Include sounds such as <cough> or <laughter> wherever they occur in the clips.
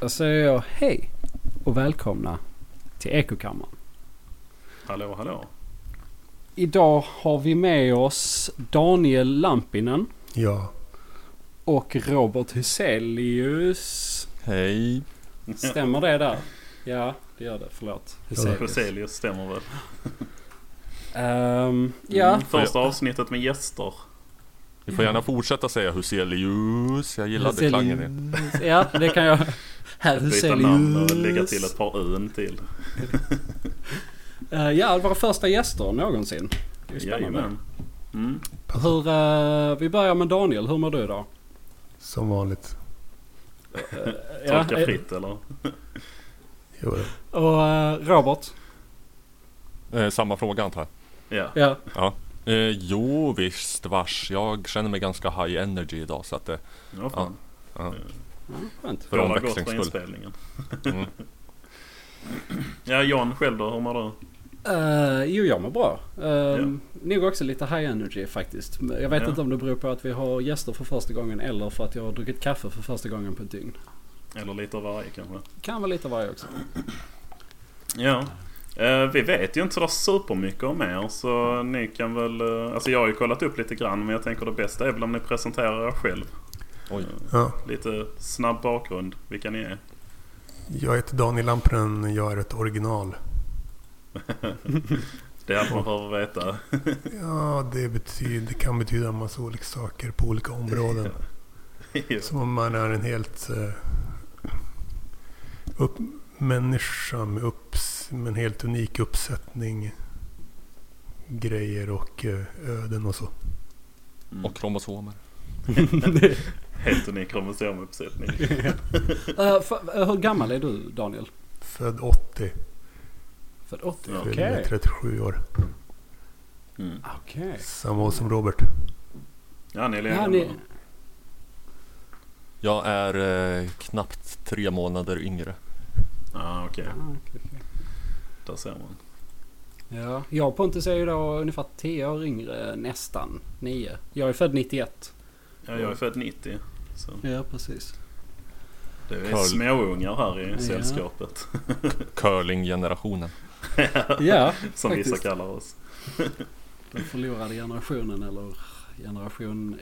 Då säger jag hej och välkomna till Ekokammaren. Hallå, hallå. Idag har vi med oss Daniel Lampinen Ja, och Robert Huselius. Hej. Stämmer det där? Ja, det gör det. Förlåt. Huselius. Huselius stämmer väl? Ehm, ja, Mm, första avsnittet med gäster. Ni får gärna fortsätta säga Huselius. Jag gillade klangen. Huselius. Ja, det kan jag. Herr Byta namn och lägga till ett par un till. <laughs> Eh, ja, våra första gäster någonsin. Det är spännande. Jajamän. Mm. Hur, eh, vi börjar med Daniel. Hur mår du idag? som vanligt. Tolka eh, fritt eller? <laughs> Jo, Och eh, Robert? Eh, samma fråga antar jag. Ja. Ja. Eh, jo visst vars. Jag känner mig ganska high energy idag så att det... Ja, fan. Ja. Ja skönt. För Båda gott för inspelningen. Mm. <laughs> Ja, John själv då? Hur mår du? Uh, jo, jag mår bra. Uh, Nog också lite high energy faktiskt. Jag vet Ja. inte om det beror på att vi har gäster för första gången eller för att jag har druckit kaffe för första gången på ett dygn. Eller lite av varje kanske? Kan vara lite av varje också. Ja. Eh, vi vet ju inte sådär supermycket om er så ni kan väl... eh, alltså jag har ju kollat upp lite grann men jag tänker det bästa är väl om ni presenterar er själv. Oj. ja. Lite snabb bakgrund, vilka ni är. Jag heter Daniel Lampren, jag är ett original. <laughs> Det är allt man behöver veta. <laughs> Ja, det, betyder, det kan betyda en massa olika saker på olika områden. <laughs> Som om man är en helt eh, upp, människa med, upps, med en helt unik uppsättning grejer och eh, öden och så. Mm. Och kromosomer. Helt unik kromosomuppsättning. Uh, <laughs> för, uh, hur gammal är du Daniel? Född 80, För 80? Ja. Okej. fyller 37 år. Mm. Okej. Samma år som Robert. Ja, ni är Ja, ni, Jag är eh, knappt tre månader yngre. ah, okej. Ah, okej, okej. Där ser man. Ja, jag och Pontus är ju då ungefär 10 år yngre, nästan 9. Jag är född 91. Ja, jag är född 90. Så Ja, precis. det är Karl. småungar här i Ja. sällskapet. <laughs> Curling-generationen. <laughs> Ja, Som vissa faktiskt. kallar oss. <laughs> Den förlorade generationen eller generation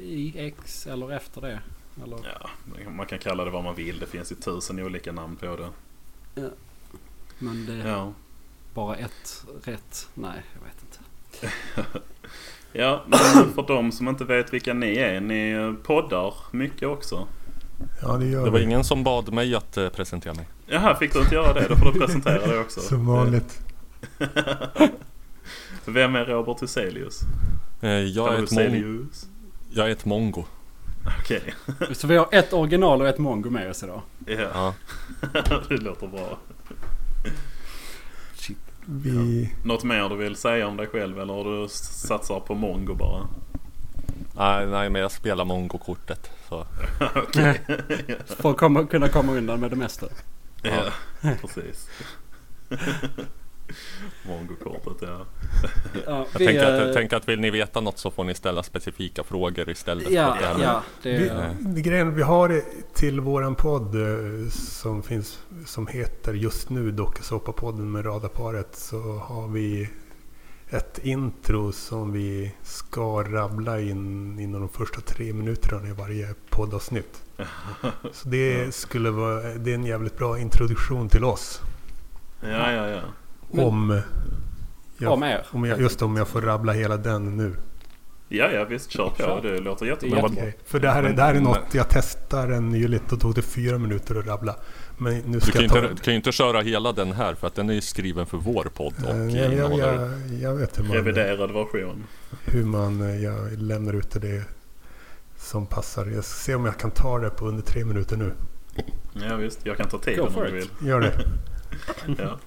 Y, X eller efter det. Eller, Ja, man kan kalla det vad man vill. Det finns ju tusen olika namn på det. men det är Ja, bara ett rätt. Nej, jag vet inte. Ja men för de som inte vet vilka ni är. Ni poddar mycket också. Ja, det gör Det var vi. ingen som bad mig att eh, presentera mig. Jaha, fick du inte göra det? Då får du presentera det också. Som vanligt. <laughs> Vem är Robert Huselius? Eh, jag, är ett mon- Huselius? jag är ett mongo. Okej, Så vi har ett original och ett mongo med oss idag. ja. Ja. <laughs> det låter bra. Vi, Något mer du vill säga om dig själv eller har du satsar på mongo bara? Nej, nej, men jag spelar mongo-kortet. Så. För att komma, kunna komma undan med det mesta. Ja, precis. <laughs> <laughs> Mongo-kortet ja. <laughs> Ja, Jag vi, tänker, att, eh, jag tänker att vill ni veta något så får ni ställa specifika frågor istället. Ja, det ja. Det, vi, Ja. det grejen vi har till våran podd eh, som finns som heter just nu Dokusåpapodden med Radarparet så har vi ett intro som vi ska rabbla in inom de första tre minuterna i varje poddavsnitt. <laughs> Så det skulle vara det är en jävligt bra introduktion till oss. Ja, ja, ja. Men- om, jag, om er. om jag, just om jag får rabbla hela den nu. Ja, ja visst. Kör på. Kör. Det låter jättebra. Okej, För det här, är, det här är något jag testade nyligt. Då tog det fyra minuter att rabbla. Men nu Du ska kan ju jag ta... inte, du kan ju inte köra hela den här för att den är ju skriven för vår podd och jag, jag, innehåller... jag, vet hur man, Reviderad version. hur man eh, jag lämnar ut det som passar. Jag ska se om jag kan ta det på under tre minuter nu. Ja, visst. Jag kan ta tiden om du vill. Gör det. Ja.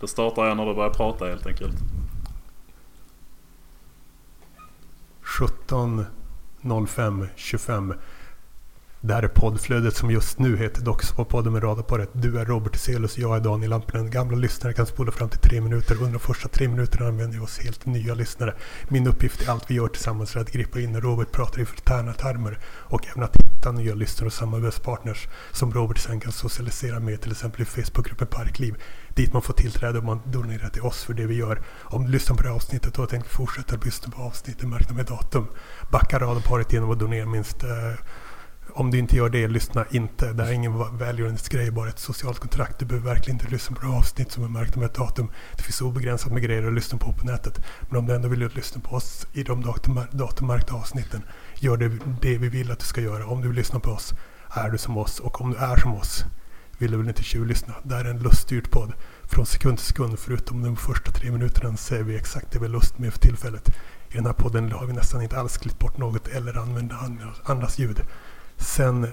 Då startar jag när du börjar prata helt enkelt. 17.05.25. Det här är poddflödet som just nu heter Docksåpapodden med radarparet. Du är Robert Selus, jag är Daniel Lampinen. Gamla lyssnare kan spola fram till tre minuter. Under de första tre minuterna använder vi oss helt nya lyssnare. Min uppgift är allt vi gör tillsammans för att gripa in när Robert pratar i förtärna termer och även att hitta nya lyssnare och samarbetspartners som Robert sen kan socialisera med till exempel i Facebookgruppen Parkliv. Dit man får tillträde om man donerar till oss för det vi gör. Om du lyssnar på det här avsnittet och tänker fortsätta lyssna på avsnittet märkta med datum. Backa radarparet genom att donera minst eh, om du inte gör det, lyssna inte. Det här är ingen välgörenhetsgrej, bara ett socialt kontrakt. Du behöver verkligen inte lyssna på det avsnitt som är märkta med ett datum. Det finns obegränsat med grejer att lyssna på på nätet. Men om du ändå vill lyssna på oss i de datum, datummärkta avsnitten, gör det, det vi vill att du ska göra. Om du vill lyssna på oss, är du som oss. Och om du är som oss, vill du väl inte tjuvlyssna. Det här är en luststyrd podd. Från sekund till sekund, förutom de första tre minuterna, säger vi exakt det vi har lust med för tillfället. I den här podden har vi nästan inte alls klippt bort något eller använt andras ljud. Sen,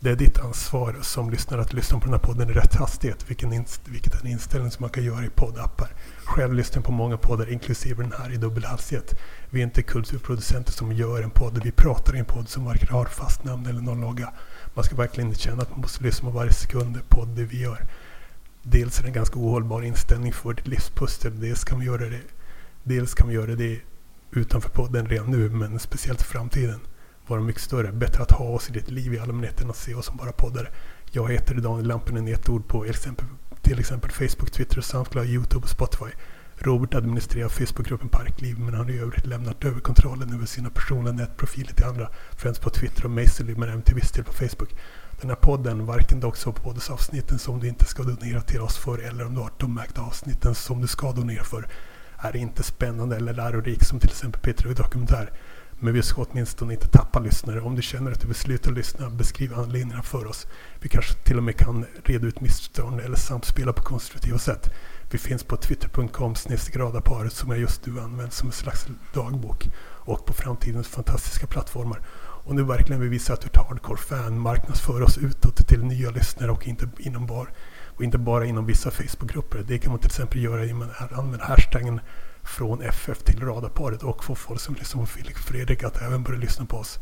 det är ditt ansvar som lyssnare att lyssna på den här podden i rätt hastighet, vilken inst- vilket är en inställning som man kan göra i poddappar. Själv lyssnar jag på många poddar, inklusive den här, i dubbelhalsighet. Vi är inte kulturproducenter som gör en podd, vi pratar i en podd som varken har fast namn eller någon logga. Man ska verkligen inte känna att man måste lyssna på varje sekund på det vi gör. Dels är det en ganska ohållbar inställning för ditt livspussel, dels kan vi göra det, dels kan vi göra det utanför podden redan nu, men speciellt i framtiden vara mycket större. Bättre att ha oss i ditt liv i allmänhet än att se oss som bara poddare. Jag heter Daniel Lampinen i ett ord på exempel, till exempel Facebook, Twitter, Soundcloud, Youtube och Spotify. Robert administrerar Facebookgruppen Parkliv men han har i övrigt lämnat över kontrollen över sina personliga nätprofiler till andra. Främst på Twitter och Masterly men även till viss del på Facebook. Den här podden, varken dock så Dogsåpoddens avsnitten som du inte ska donera till oss för eller om du har de märkta avsnitten som du ska donera för, är inte spännande eller lärorik som till exempel Peter Dokumentär. Men vi ska åtminstone inte tappa lyssnare. Om du känner att du vill sluta lyssna, beskriv anledningarna för oss. Vi kanske till och med kan reda ut missförstånd eller samspela på konstruktiva sätt. Vi finns på twitter.com radarparet som jag just nu använder som en slags dagbok och på framtidens fantastiska plattformar. Om du verkligen vill visa att du är ett hardcore-fan, marknadsför oss utåt till nya lyssnare och inte, inom bar, och inte bara inom vissa Facebookgrupper. Det kan man till exempel göra genom att använda hashtaggen från FF till radarparet och få folk som lyssnar på Filip Fredrik att även börja lyssna på oss.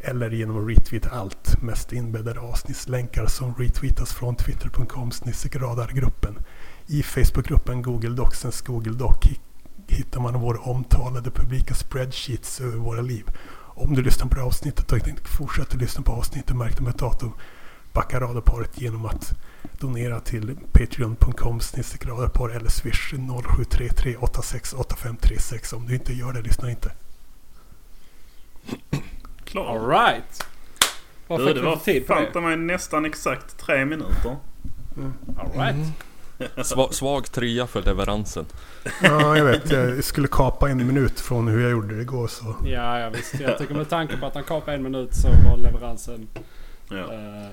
Eller genom att retweeta allt, mest inbäddade avsnittslänkar som retweetas från twitter.com radargruppen. I Facebookgruppen Google Docsens Google Doc hittar man våra omtalade publika spreadsheets över våra liv. Om du lyssnar på det här avsnittet och inte fortsätter lyssna på avsnittet märkt med ett datum, backa radarparet genom att donera till patreon.com radarpar eller swish 0733 868536. Om du inte gör det, lyssna inte. Klar. Alright. Vad Du, fick det var för tid på det? ta mig nästan exakt tre minuter. Alright. Sva, svag trea för leveransen. Ja, jag vet. Jag skulle kapa en minut från hur jag gjorde det igår. Så. Ja, ja visst. Jag tycker med tanke på att han kapade en minut så var leveransen Ja. eh,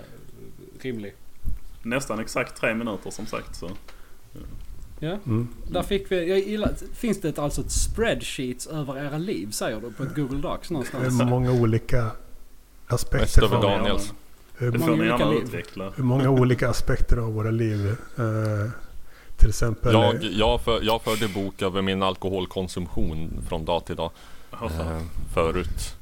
rimlig. Nästan exakt tre minuter som sagt. Så. Ja, Mm. där fick vi... Jag gillar, finns det ett, alltså ett spreadsheet över era liv säger du på ett Google Docs Det någonstans? är många olika Mest aspekter. över Av, Daniels. hur, Det många får ni gärna liv. utveckla. hur många olika aspekter av våra liv. Eh, till exempel. Jag, jag, för, jag förde bok över min alkoholkonsumtion från dag till dag. Eh, förut.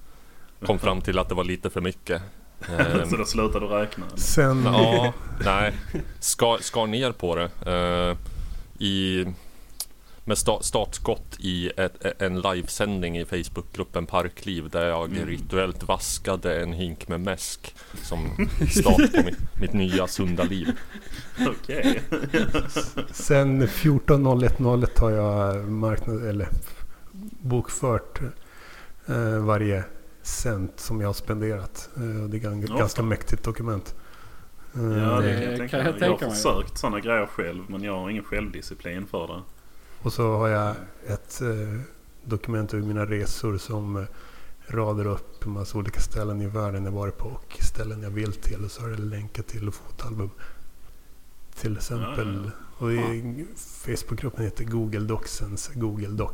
Kom fram till att det var lite för mycket. Eh, <laughs> Så då slutade du räkna? eller? Sen, ja, nej. Skar, skar ner på det. Eh, i, med sta, startskott i ett, en livesändning i Facebookgruppen Parkliv där jag Mm. rituellt vaskade en hink med mäsk som start på mitt, mitt nya sunda liv. Okej. <laughs> sen 14.01.01 har jag marknad, eller bokfört eh, varje cent som jag har spenderat. Eh, det är ett Ja. ganska mäktigt dokument. Eh, Ja, det Det kan jag kan tänka jag mig. Jag har försökt sådana grejer själv men jag har ingen självdisciplin för det. Och så har jag ett eh, dokument över mina resor som eh, radar upp en massa olika ställen i världen jag varit på och ställen jag vill till. Och så har det länkat till fotalbum. Till exempel. Ja, Och i Facebookgruppen heter Google Docsens Google Doc.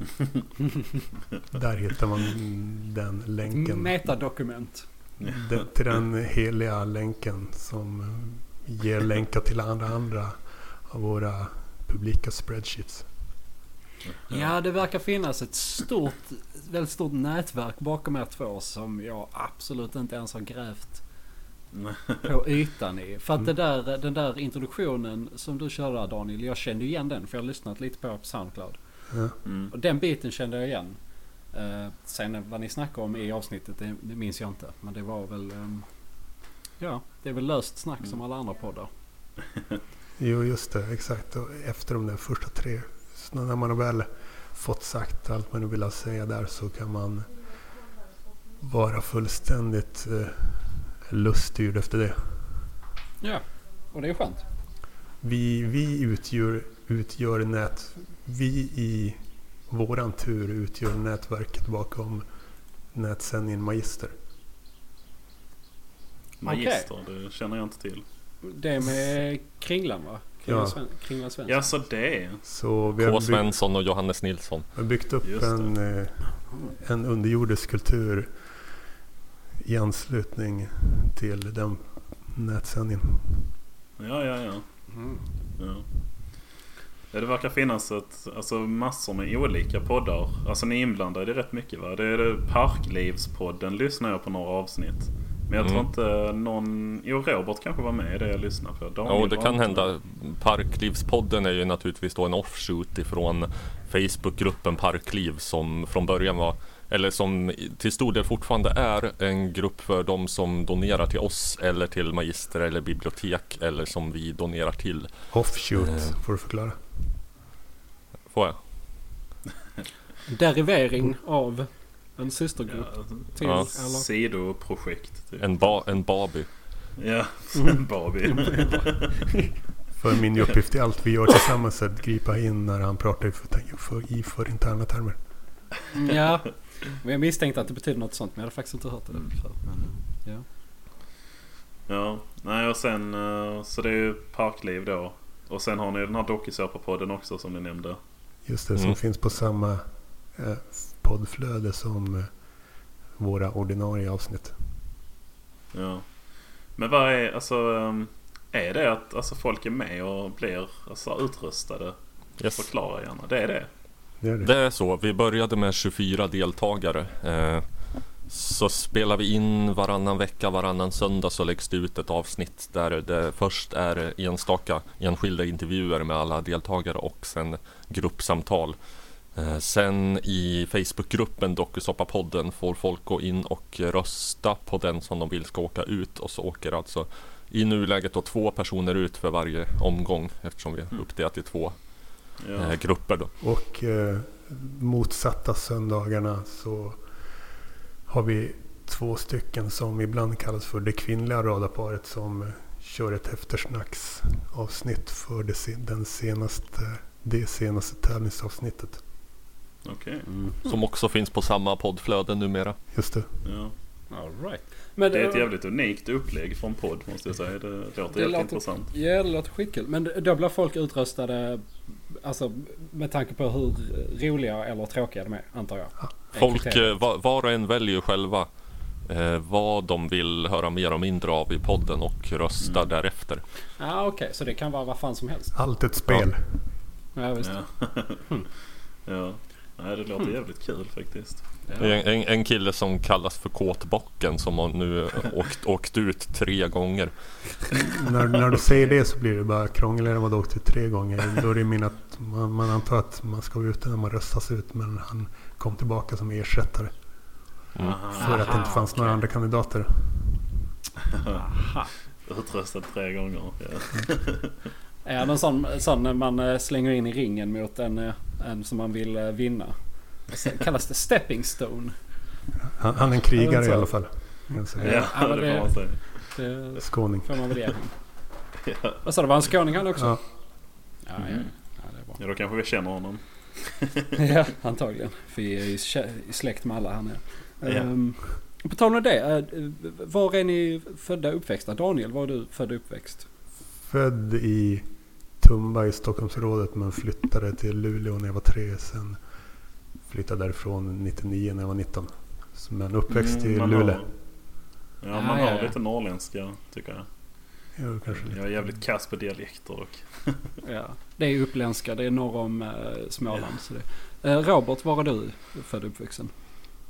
<laughs> Där hittar man den länken. Metadokument. Den, till den heliga länken som eh, ger länkar till andra, andra av våra publika spreadsheets. Ja, det verkar finnas ett stort, väldigt stort nätverk bakom er två som jag absolut inte ens har grävt på <laughs> ytan i. För att det där, den där introduktionen som du körde där Daniel, jag kände igen den för jag har lyssnat lite på på Soundcloud. Mm. Och den biten kände jag igen. Eh, sen vad ni snackade om i avsnittet, det, det minns jag inte. Men det var väl... ehm, ja, det är väl löst snack som alla andra poddar. <laughs> Jo, just det. Exakt. Och efter de där första tre. Så när man har väl fått sagt allt man vill säga där så kan man vara fullständigt eh, luststyrd efter det. Ja, och det är skönt. Vi, vi utgör, utgör nät... Vi i våran tur utgör nätverket bakom nätsändningen Magister. Magister, det känner jag inte till. Det med Kringlan va? Kringlan, Ja. Kringlan Svensson. Ja, så det. Så vi K. Svensson och Johannes Nilsson. vi har byggt upp en, eh, en underjordisk kultur i anslutning till den nätsändningen. Ja, ja, ja. Mm. Ja. Ja, det verkar finnas ett, alltså massor med olika poddar. Alltså ni är inblandade i rätt mycket va? Det är det Parklivspodden lyssnar jag på några avsnitt. Men jag tror Mm. inte någon... Jo, Robert kanske var med i det jag lyssnade på. Daniel Ja, det kan inte hända. Parklivspodden är ju naturligtvis då en offshoot ifrån Facebookgruppen Parkliv som från början var eller som till stor del fortfarande är en grupp för de som donerar till oss eller till Magister eller bibliotek eller som vi donerar till. Offshoot Eh. får du förklara. Får jag? Derivering av en systergrupp. Ja, Till, Ja. eller? sidoprojekt. Typ. En, ba, en Baby. Ja, Mm. en Barbie. För min uppgift i allt vi gör tillsammans är att gripa in när han pratar i för, för, i för interna termer. Ja, men jag misstänkte att det betyder något sånt men jag hade faktiskt inte hört det förr. Men, ja. Ja, nej och sen eh, så det är ju Parkliv då. Och sen har ni den här dokusåpapodden också som ni nämnde. Just det, som Mm. finns på samma eh, poddflöde som eh, våra ordinarie avsnitt. Ja. Men vad är, alltså, ehm, är det att alltså, folk är med och blir alltså, utrustade? Yes. Förklara gärna. Det är det? Det är det. Det är så. Vi började med 24 deltagare. Eh, så spelar vi in varannan vecka, varannan söndag så läggs det ut ett avsnitt där det först är enstaka enskilda intervjuer med alla deltagare och sen gruppsamtal. Eh, sen i Facebookgruppen Dokusåpa-podden får folk gå in och rösta på den som de vill ska åka ut och så åker alltså i nuläget då två personer ut för varje omgång eftersom vi är uppdelat i två Ja. eh, grupper då. Och eh, motsatta söndagarna så har vi två stycken som ibland kallas för det kvinnliga radarparet som eh, kör ett eftersnacksavsnitt för det, den senaste, det senaste tävlingsavsnittet. Okej. Mm. Som också finns på samma poddflöde numera. Just det. Ja. All right. Men Det är ett jävligt unikt upplägg från podd måste jag säga. Det låter Det låter- intressant. Ja, det låter skitkul. Men då blir folk utrustade alltså, med tanke på hur roliga eller tråkiga de är, antar jag. Folk, eh, var, och en väljer själva eh, vad de vill höra mer och mindre av i podden och röstar Mm. därefter. Ja, okej. Så det kan vara vad fan som helst. Allt ett spel. Ja, visst. Ja. <laughs> ja. Nej, det låter jävligt kul faktiskt. Är en, en kille som kallas för Kåtbocken som har nu åkt, åkt ut tre gånger. <laughs> när, när du säger det så blir det bara krångligare än vad du åkte ut tre gånger. Då är det min att man, man antar att man ska vara ute när man röstas ut. Men han kom tillbaka som ersättare. Mm. Aha. För att det inte fanns några andra kandidater. Aha. Utrustad tre gånger. Ja. <laughs> Är det en sån, sån man eh, slänger in i ringen mot en, eh, en som man vill eh, vinna? Sen Kallas det stepping stone? Han, han är en krigare i alla fall. Alltså, Ja, Ja, men det det- får man säga. Det Skåning. får man väl ge. <laughs> Ja. Vad sa du, var han skåning han också? Ja, Ja, ja, Mm. ja det är bra. ja, då kanske vi känner honom. <laughs> ja, antagligen. För vi är ju i släkt med alla här nere. Ja. Ehm, på tal om det. eh, var är ni födda och uppväxta? Daniel, var är du född och uppväxt? född i Tumba i Stockholmsområdet men flyttade till Luleå när jag var tre. Sen flyttade därifrån 99 när jag var 19. Men uppväxt Mm, i Luleå. har- Ja, Ah, man ja, har ja. lite norrländska tycker jag. Jo, kanske lite. Jag är jävligt kass på dialekter dock. <laughs> Ja, det är uppländska. Det är norr om eh, Småland. Så det. Eh, Robert, var är du född och uppvuxen?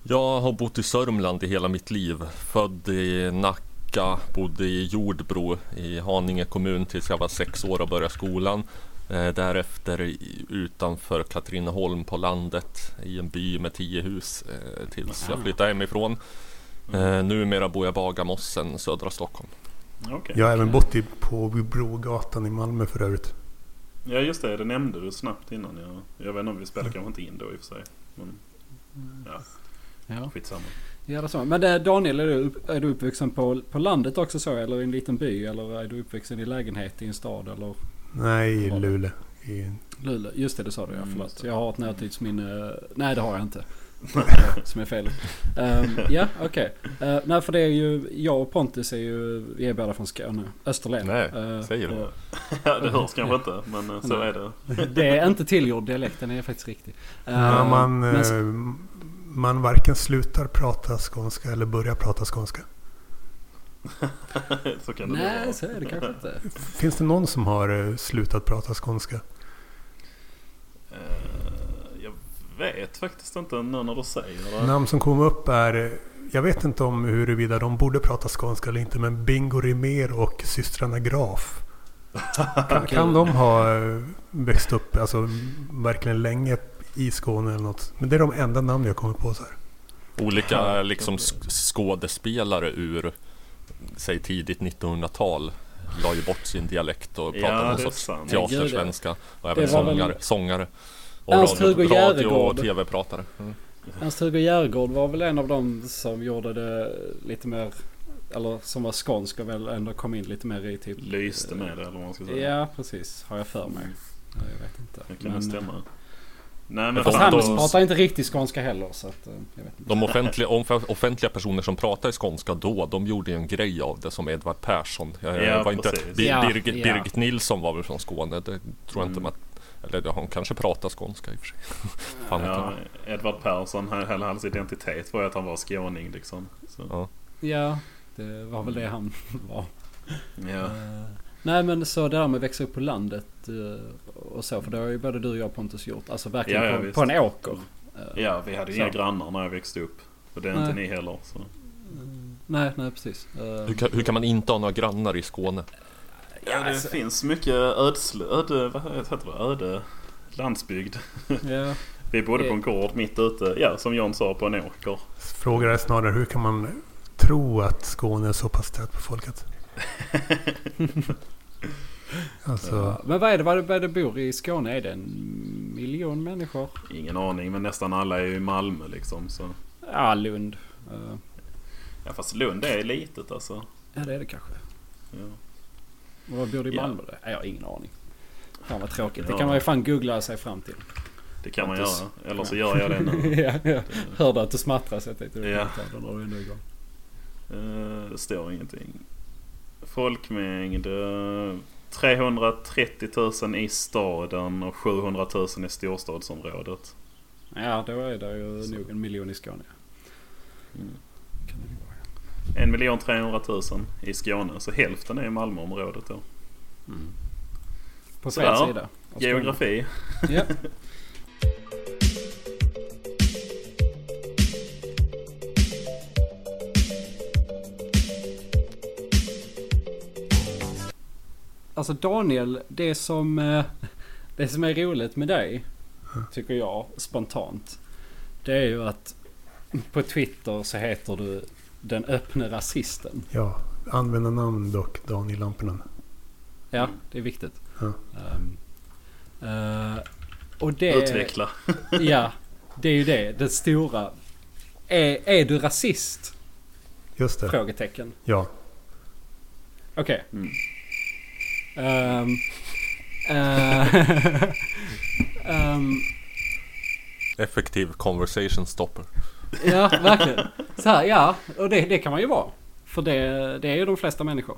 Jag har bott i Sörmland i hela mitt liv. Född i Nacka, bodde i Jordbro i Haninge kommun tills jag var sex år och började skolan. Eh, därefter i- utanför Katrineholm på landet i en by med tio hus eh, tills jag flyttade hemifrån. Eh, numera bor jag Bagarmossen, södra Stockholm. Okej. Jag har även bott i, på Brogatan i Malmö för övrigt. Ja just det, det nämnde du snabbt innan. Jag, jag vet inte om vi spelar kanske inte in då i och för sig. Men ja, Ja, skitsamma. ja det är så. Men det, Daniel, är du, upp- är du uppvuxen på, på landet också så? Eller i en liten by? Eller är du uppvuxen i lägenhet i en stad? Eller Nej, i? Luleå. I, Luleå? Just det, det sa du ja. Mm, Förlåt. Jag har ett närtidsminne. Nej, det har jag inte. <laughs> Som är fel. Ehm, ja, okej. Eh, nej, för det är ju... Jag och Pontus är ju... Vi är båda från Skåne. Österlen. Nej, Eh, säger du? och <laughs> Ja det hörs kanske inte men så är det. <laughs> Det är inte tillgjord dialekt, den är faktiskt riktig. Ja, man, men- man varken slutar prata skånska eller börjar prata skånska. så kan det Nej, vara. så är det kanske inte. Finns det någon som har slutat prata skånska? Vet faktiskt inte nu när du säger det. Namn som kom upp är... Jag vet inte om huruvida de borde prata skånska eller inte, men Bingo Rimér och systrarna Graf. Kan, kan de ha växt upp alltså, verkligen länge i Skåne eller något? Men det är de enda namn jag kommer på så här. Olika Ja, liksom skådespelare ur, säg tidigt 1900-tal la ju bort sin dialekt och Ja, pratade någon det är sorts teatersvenska. Och även var väl- sångare, sångare. Och Ernst radio, Hugo radio Järegård. och tv-pratare. Mm. Ernst-Hugo Järegård var väl en av dem som gjorde det lite mer... Eller som var skånsk och väl ändå kom in lite mer i typ... Lyste med det eller vad man ska säga. Ja, precis. Har jag för mig. Ja, Jag vet inte. Det kan Men, stämma. Nej men Fast han de- pratar inte riktigt skånska heller så att... eh, Jag vet inte. De offentliga, offentliga personer som pratade skånska då, de gjorde ju en grej av det som Edvard Persson. Jag, Ja, var inte. Bir, Birgit. Birgit Nilsson var väl från Skåne, det tror jag inte Mm. man... Eller hon kanske pratar skånska i och för sig. <laughs> Ja. Edvard Persson, hela hans identitet var ju att han var skåning liksom. Så, Ja. Ja, det var väl det han <laughs> var. ja. Eh, Nej men så det där med att växa upp på landet eh, och så. För det har ju både du och jag Pontus gjort. Alltså verkligen Ja, ja, på, på en åker. Eh, ja, vi hade Så. inga grannar när jag växte upp. Och det är inte Nej. ni heller. Så. Nej, nej precis. Hur, kan, hur kan man inte ha några grannar i Skåne? Ja, det alltså- finns mycket ödsle, öde, vad heter det? Öde landsbygd. Ja, <laughs> Vi bodde på en gård mitt ute, ja som John sa, på en åker. Frågan är snarare hur kan man tro att Skåne är så pass tätbefolkat? <laughs> alltså, Ja, Men vad är det, vad är det, vad är det bor i Skåne? Är det en miljon människor? Ingen aning, men nästan alla är ju i Malmö liksom. Så. Ja, Lund. Ja, fast Lund är litet alltså. Ja, det är det kanske. Ja. Vad bor det i. Malmö? Ja, Jag har ingen aning. Fan vad tråkigt. Det kan man ju fan googla sig fram till. Det kan man göra. Eller så gör jag det nu. <laughs> ja, ja. Hörde att du smattrade så jag tänkte Ja. den du ändå igång. Eh, Det står ingenting. Folkmängd. eh, 330 000 i staden och 700 000 i storstadsområdet. Ja, då är det ju Så. nog en miljon i Skåne. Mm. Kan det vara, 1 300 000 i Skåne. Så hälften är i Malmöområdet då. mm. På Sådär. fel sida. Geografi. Ja. <laughs> Alltså Daniel, det som, eh, det som är roligt med dig, tycker jag spontant. Det är ju att på Twitter så heter du den öppne rasisten. ja. Användarnamn dock Daniel Lampinen. Ja, det är viktigt. Ja. Ehm, eh, och det... Utveckla. <laughs> Ja, det är ju det. Det stora. Är, är du rasist? Just det. Frågetecken. Ja. Okej. Mm. Ehm, eh, <laughs> ehm, Effektiv conversation stopper. <laughs> ja, verkligen. Så här, ja. Och det, det kan man ju vara. För det, det är ju de flesta människor.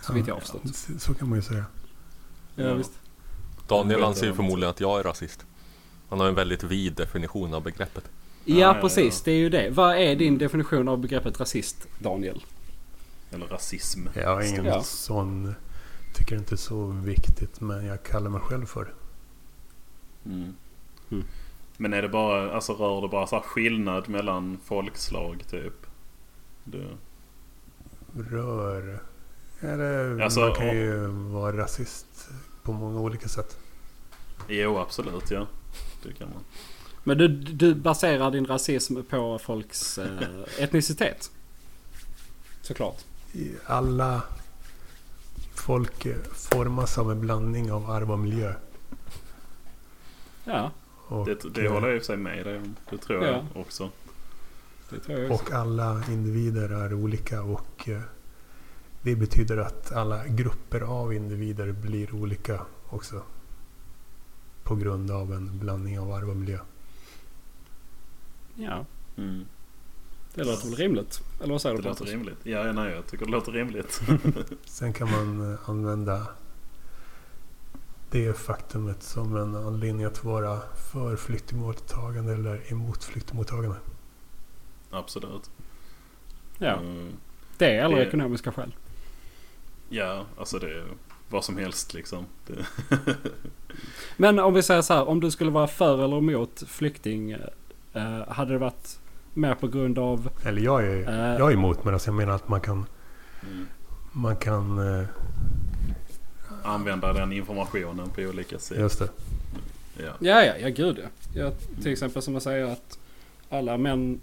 Så vitt jag har förstått. Så- Så kan man ju säga. Ja, Ja. visst. Daniel anser ju förmodligen att jag är rasist. Han har en väldigt vid definition av begreppet. Ja, precis. ja. Det är ju det. Vad är din definition av begreppet rasist, Daniel? Eller rasism. Jag har ingen Ja. sån... Tycker inte så viktigt men jag kallar mig själv för det. Mm. Mm. Men är det bara, alltså rör det bara så här skillnad mellan folkslag typ? Det, Rör... Är det, Alltså, man kan ju vara rasist på många olika sätt. Jo, absolut ja. Det kan man. Men du, du baserar din rasism på folks eh, etnicitet? Såklart. I Alla folk formas av en blandning av arv och miljö. Ja, Och, Det, det håller jag i och för sig med dig om. Det tror jag också. det tror jag också. Och alla individer är olika och eh, det betyder att alla grupper av individer blir olika också. På grund av en blandning av arv och miljö. Ja, Mm. det låter väl rimligt? Eller vad säger Det du låter Pontus? rimligt. Ja, nej, jag tycker det låter rimligt. Sen kan man eh, använda det faktumet som en anledning att vara för flyktingmottagande eller emot flyktingmottagande. Absolut. Ja, Mm. det eller det- ekonomiska skäl. Ja, alltså det är vad som helst liksom. Det, <laughs> Men om vi säger så här, om du skulle vara för eller emot flykting. Eh, hade det varit mer på grund av... Eller jag är, Eh. jag är emot men alltså jag menar att man kan, mm. man kan eh, Använda den informationen på olika sätt. just det. Ja. Ja, ja, ja gud ja. ja. Till exempel som att säga att alla män,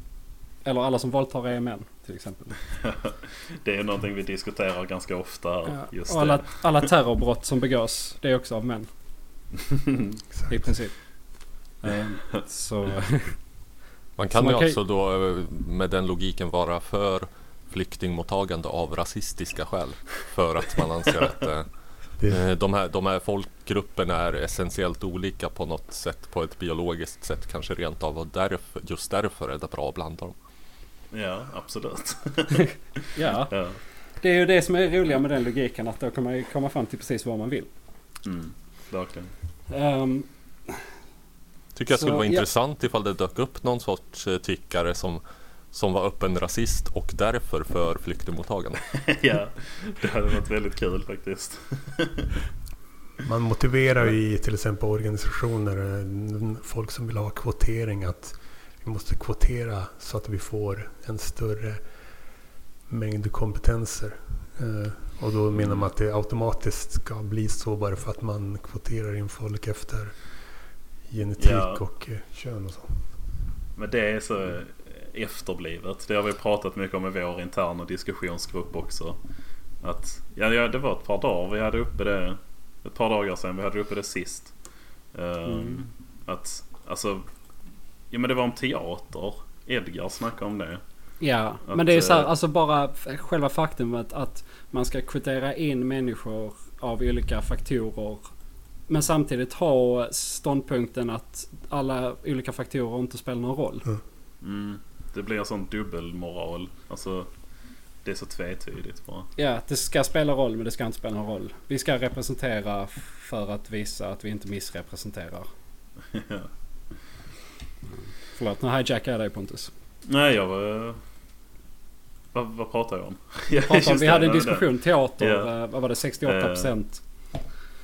eller alla som våldtar är män. Till exempel. <laughs> Det är någonting vi diskuterar ganska ofta här. Ja. Just Och alla, det. alla terrorbrott som begås, det är också av män. <laughs> I princip. Eh, så... <laughs> Man kan man ju kan- alltså då eh, med den logiken vara för flyktingmottagande av rasistiska skäl. För att man anser att eh, Det, eh, de, här, de här folkgrupperna är essentiellt olika på något sätt. På ett biologiskt sätt kanske rent av. Och därför, just därför är det bra att blanda dem. Ja, absolut. <laughs> Ja, Ja. det är ju det som är roliga med den logiken. Att då kan man komma fram till precis vad man vill. Mm. Verkligen. Ehm, Tycker jag Så, skulle vara ja. intressant ifall det dök upp någon sorts eh, tyckare som, som var öppen rasist och därför för flyktingmottagande. <laughs> ja, det hade varit väldigt kul faktiskt. <laughs> man motiverar ju i till exempel organisationer, eh, folk som vill ha kvotering, att vi måste kvotera så att vi får en större mängd kompetenser. Eh, Och då menar man att det automatiskt ska bli så bara för att man kvoterar in folk efter genetik Ja. och eh, kön och så. Men det är så efterblivet. Det har vi pratat mycket om i vår interna diskussionsgrupp också. Att, ja, det var ett par dagar vi hade uppe det. Ett par dagar sedan vi hade uppe det sist. Ehm, Mm. Att, alltså. Ja men det var om teater. Edgar snackade om det. Ja, Att, men det är så här, eh, alltså bara själva faktumet att man ska kvotera in människor av olika faktorer. Men samtidigt ha ståndpunkten att alla olika faktorer inte spelar någon roll. Mm, det blir en sån dubbelmoral. Alltså. Det är så tvetydigt bara. Ja, det ska spela roll men det ska inte spela någon roll. Vi ska representera för att visa att vi inte missrepresenterar. <laughs> Ja. Förlåt, nu hijackar jag dig Pontus. Nej jag var... Vad, vad pratar jag om? <laughs> Pratar om, <laughs> vi hade en var det. diskussion, teater, eh, vad var det, 68%?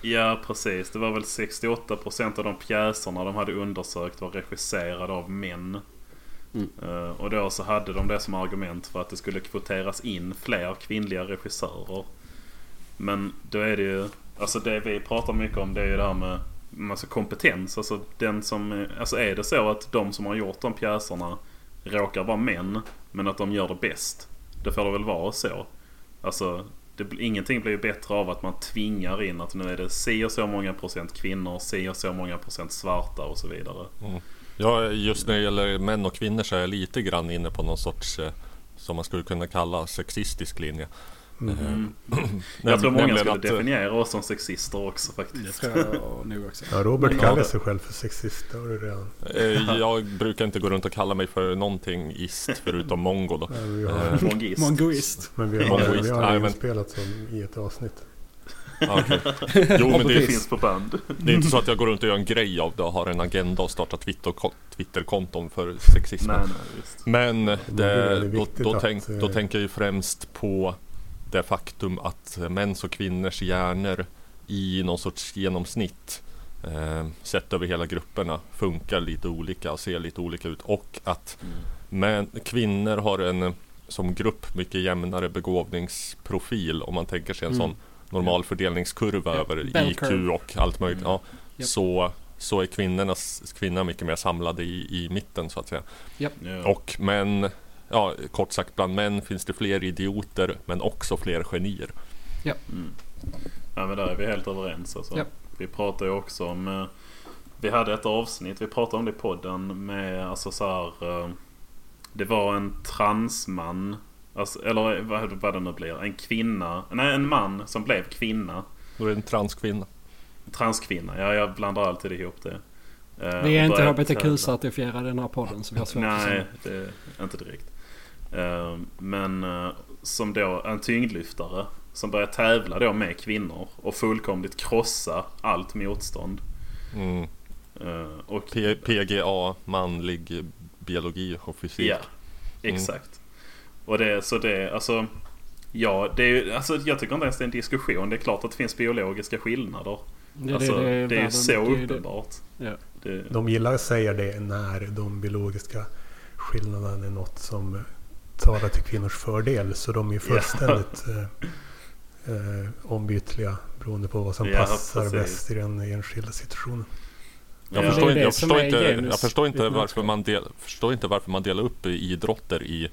Ja precis. Det var väl 68% av de pjäserna de hade undersökt var regisserade av män. Mm. Och då så hade de det som argument för att det skulle kvoteras in fler kvinnliga regissörer. Men då är det ju, alltså det vi pratar mycket om det är ju det här med alltså kompetens. Alltså, den som, är- alltså är det så att de som har gjort de pjäserna råkar vara män men att de gör det bäst. Det får det väl vara så. Alltså det, ingenting blir ju bättre av att man tvingar in att nu är det si och så många procent kvinnor, si och så många procent svarta och så vidare. Mm. Ja, just när det gäller män och kvinnor så är jag lite grann inne på någon sorts eh, som man skulle kunna kalla sexistisk linje. Mm. Mm. <clears throat> Näm- Jag tror många skulle att, eh, definiera oss som sexister också Det faktiskt. tror jag nog också. Ja, Robert kallar det- sig själv för sexist, det har du redan. eh, Jag brukar inte gå runt och kalla mig för någonting ist förutom mongo då. Har, Eh. Mongoist. men vi har, Mongoist. vi har Nej, men- inspelat som i ett avsnitt. Okej. <laughs> Jo men Det det, finns på band. det är inte så att jag går runt och gör en grej av det och har en agenda och startar Twitter, Twitterkonton för sexismen. Nej, nej. Men det, då, viktigt då, att, tänk, då eh, tänker jag ju främst på det faktum att mäns och kvinnors hjärnor i någon sorts genomsnitt eh, sett över hela grupperna funkar lite olika och ser lite olika ut och att Mm. men, kvinnor har en eh, som grupp mycket jämnare begåvningsprofil om man tänker sig en Mm. sån normal fördelningskurva Ja, över bell IQ curve. och allt möjligt. Mm. Ja. Så så är kvinnornas, kvinnorna mycket mer samlade i, i mitten så att säga. Ja. Och män, ja kort sagt bland män finns det fler idioter men också fler genier. Mm. Ja men där är vi helt överens alltså. Ja. Vi pratar ju också om... eh, Vi hade ett avsnitt, vi pratade om det i podden med alltså så här, eh, Det var en transman. Alltså, eller vad, vad det nu blir. En kvinna. Nej en man som blev kvinna. Då är det en transkvinna. Transkvinna. Ja jag blandar alltid ihop det. Eh, Vi är inte. HBTQ-certifierade i den här podden så vi har svårt Nej, det är inte direkt. Eh, Men eh, som då en tyngdlyftare som börjar tävla då med kvinnor och fullkomligt krossa allt motstånd. Mm. Och P- PGA, manlig biologi och fysik. ja, exakt. Och det, så det, alltså. Ja, det är ju, alltså jag tycker inte ens det är en diskussion. Det är klart att det finns biologiska skillnader. Det, alltså, det, är ju världen- så det är ju det. uppenbart. Ja. Det, De gillar att säga det när de biologiska skillnaderna är något som talar till kvinnors fördel. Så de är fullständigt eh, eh, ombytliga beroende på vad som Ja, passar precis. bäst i den enskilda situationen. Jag, Ja. förstår Det är inte, det jag, förstår är inte, jag förstår inte varför man del, förstår inte varför man delar upp idrotter i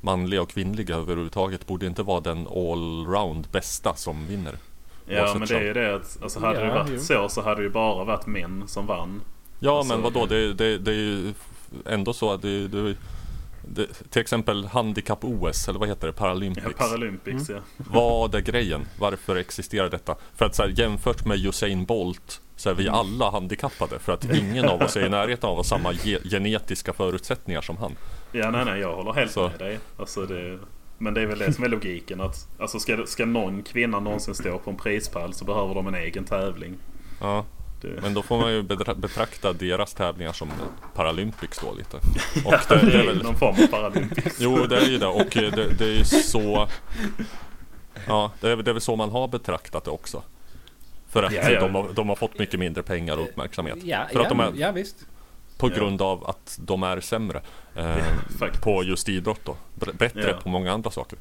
manliga och kvinnliga överhuvudtaget. Borde inte vara den allround bästa som vinner. ja men det är ju det att alltså, hade det Ja, varit jo. så så hade det ju bara varit män som vann. Ja Alltså- men vadå, det, det, det är ju ändå så att det, det, det till exempel handikapp-OS, eller vad heter det, Paralympics. Ja, Paralympics ja. Vad är grejen? Varför existerar detta? För att så här, jämfört med Usain Bolt så är vi alla handikappade för att <laughs> ingen av oss är i närheten av samma ge- genetiska förutsättningar som han. Ja nej nej jag håller helt Så. med dig. Alltså, det, men det är väl det som är logiken att alltså, ska, ska någon kvinna någonsin stå på en prispall så behöver de en egen tävling. Ja, Det, men då får man ju betrakta deras tävlingar som Paralympics då lite. <laughs> Och ja, det, det, det är är väl, någon form av Paralympics. jo det är ju det och det, det är ju så Ja, det är, det är väl så man har betraktat det också. För att Ja, ja. De, har, de har fått mycket mindre pengar och uppmärksamhet. Ja, För att de är- ja visst. På Ja. grund av att de är sämre. Eh, faktiskt. på just idrott då. Bättre Ja. på många andra saker.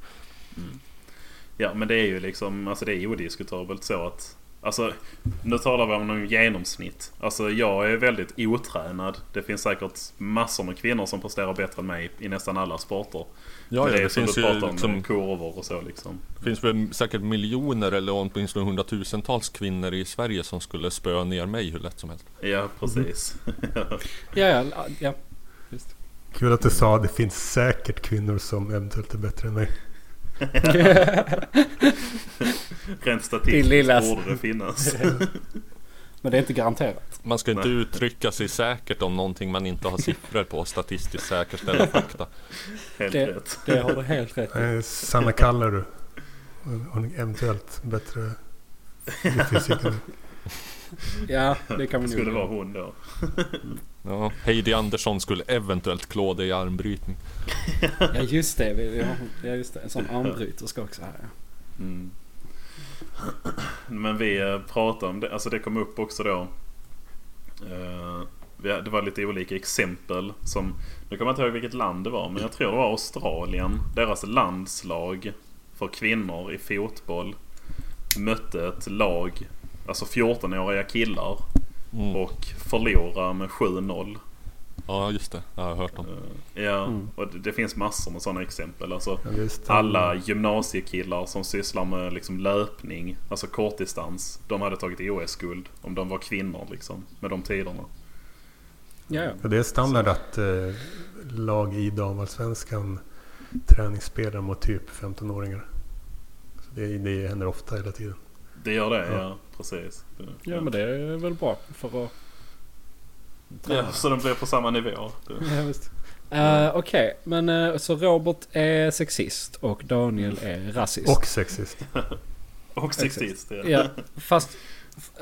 Ja men det är ju liksom, alltså det är odiskutabelt så att Alltså, nu talar vi om någon genomsnitt. Alltså jag är väldigt otränad. Det finns säkert massor med kvinnor som presterar bättre än mig i nästan alla sporter. Ja, ja, det, det finns ju liksom, kurvor och så liksom. finns väl säkert miljoner eller åtminstone hundratusentals kvinnor i Sverige som skulle spöa ner mig hur lätt som helst. Ja, precis. Ja, ja, ja. Visst. Kul att du sa att det finns säkert kvinnor som eventuellt är bättre än mig. <laughs> Rent statistiskt lilla- borde det finnas. <laughs> Men det är inte garanterat. Man ska inte Nej. uttrycka sig säkert om någonting man inte har siffror på statistiskt säkerställda fakta. Helt Det- rätt. Det har du helt rätt i. Sanna kallar du. Hon är eventuellt bättre i. Ja, det kan Det vi skulle vara hon då. Ja, Heidi Andersson skulle eventuellt klå dig i armbrytning. Ja just det, vi, vi har, ja, just det. En sån armbryterska också här. ja. Mm. Men vi eh, pratade om det, alltså det kom upp också då. Eh, Det var lite olika exempel som, nu kommer jag inte ihåg vilket land det var men jag tror det var Australien. Deras landslag för kvinnor i fotboll mötte ett lag, alltså 14-åriga killar Mm. och förlorade med 7-0. Ja, just det. Jag har hört om. Eh, Ja, Mm. och det, det finns massor med sådana exempel. Alltså, Ja, alla gymnasiekillar som sysslar med liksom löpning, alltså kortdistans. De hade tagit OS-guld om de var kvinnor liksom, med de tiderna. Ja, ja. Ja, det är standard att eh, lag i damallsvenskan träningsspelar mot typ 15-åringar. Så det, det händer ofta hela tiden. Det gör det, ja. Ja. precis. ja, men det är väl bra för att... Ja, så de blir på samma nivå. Ja, visst. Uh, Okej, men eh, så Robert är sexist och Daniel är rasist. Och sexist. <laughs> Och sexist, ja. Ja, <laughs> fast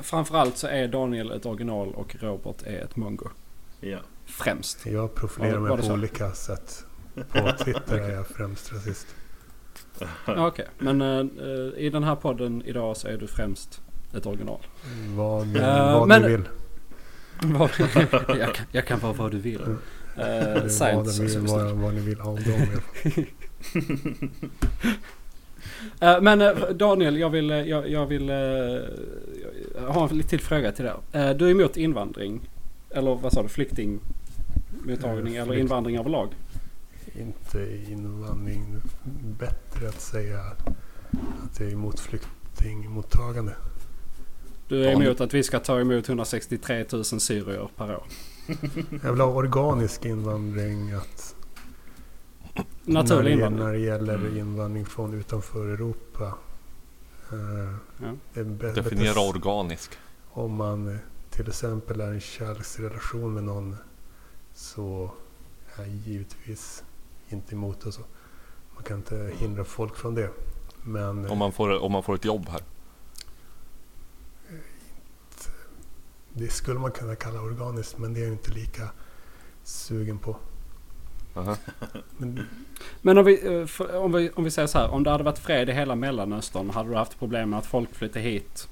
framförallt så är Daniel ett original och Robert är ett mongo. ja. Främst. Jag profilerar mig på så? olika sätt. På <laughs> Twitter är jag främst rasist. Ja, Okej, men eh, i den här podden idag så är du främst ett original. Vad, Eh, vad men- du vill. Jag, kan, jag kan vara vad du vill. Uh, inte vad, vill, vad, vad ni vill ha om dem. <laughs> Eh, men eh, Daniel, jag vill, jag, jag vill, Jag har en lite till fråga till dig. Du är emot invandring? Eller vad sa du? Flyktingmottagning eller invandring överlag? Inte invandring. Bättre att säga att jag är emot flyktingmottagande. Du är emot att vi ska ta emot 163 000 syrier per år? <laughs> Jag vill ha organisk invandring. Att Naturlig när, det, invandring? när det gäller Mm. invandring från utanför Europa. eh, Ja. Definiera bättre organisk. Om man eh, till exempel är i en kärleksrelation med någon så är jag givetvis inte emot det. Så. Man kan inte hindra folk från det. Men eh, Om man får, om man får ett jobb här. Det skulle man kunna kalla organiskt men det är jag inte lika sugen på. Men Men om vi, eh, om, vi, om vi säger så här. Om det hade varit fred i hela Mellanöstern hade du haft problem med att folk flyttar hit?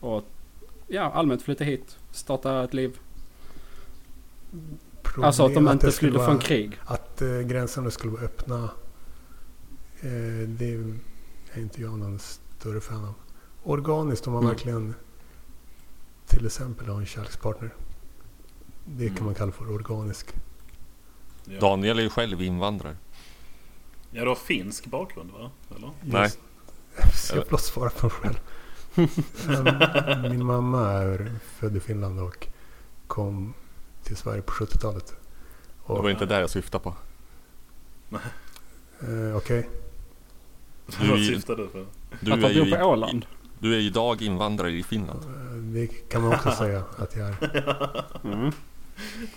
Och ja, allmänt flyttar hit. Starta ett liv. problem- Alltså att de inte det skulle från krig. Att eh, gränserna skulle vara öppna. Eh, det är inte jag någon större fan av. Organiskt om man Mm. verkligen till exempel har en kärlekspartner. Det kan Mm. man kalla för organisk. Ja. Daniel är ju själv invandrare. ja, du har finsk bakgrund va? Eller? Nej. Ska jag blott svara på mig själv? <laughs> Em, Min mamma är född i Finland och kom till Sverige på 70-talet. Det Och, var inte där jag syftade på. <laughs> eh, Okej, Vad syftar du på? Du att är, de bor ju, på Åland. du är idag invandrare i Finland. Eh, det kan man också säga att jag är. <laughs> Mm.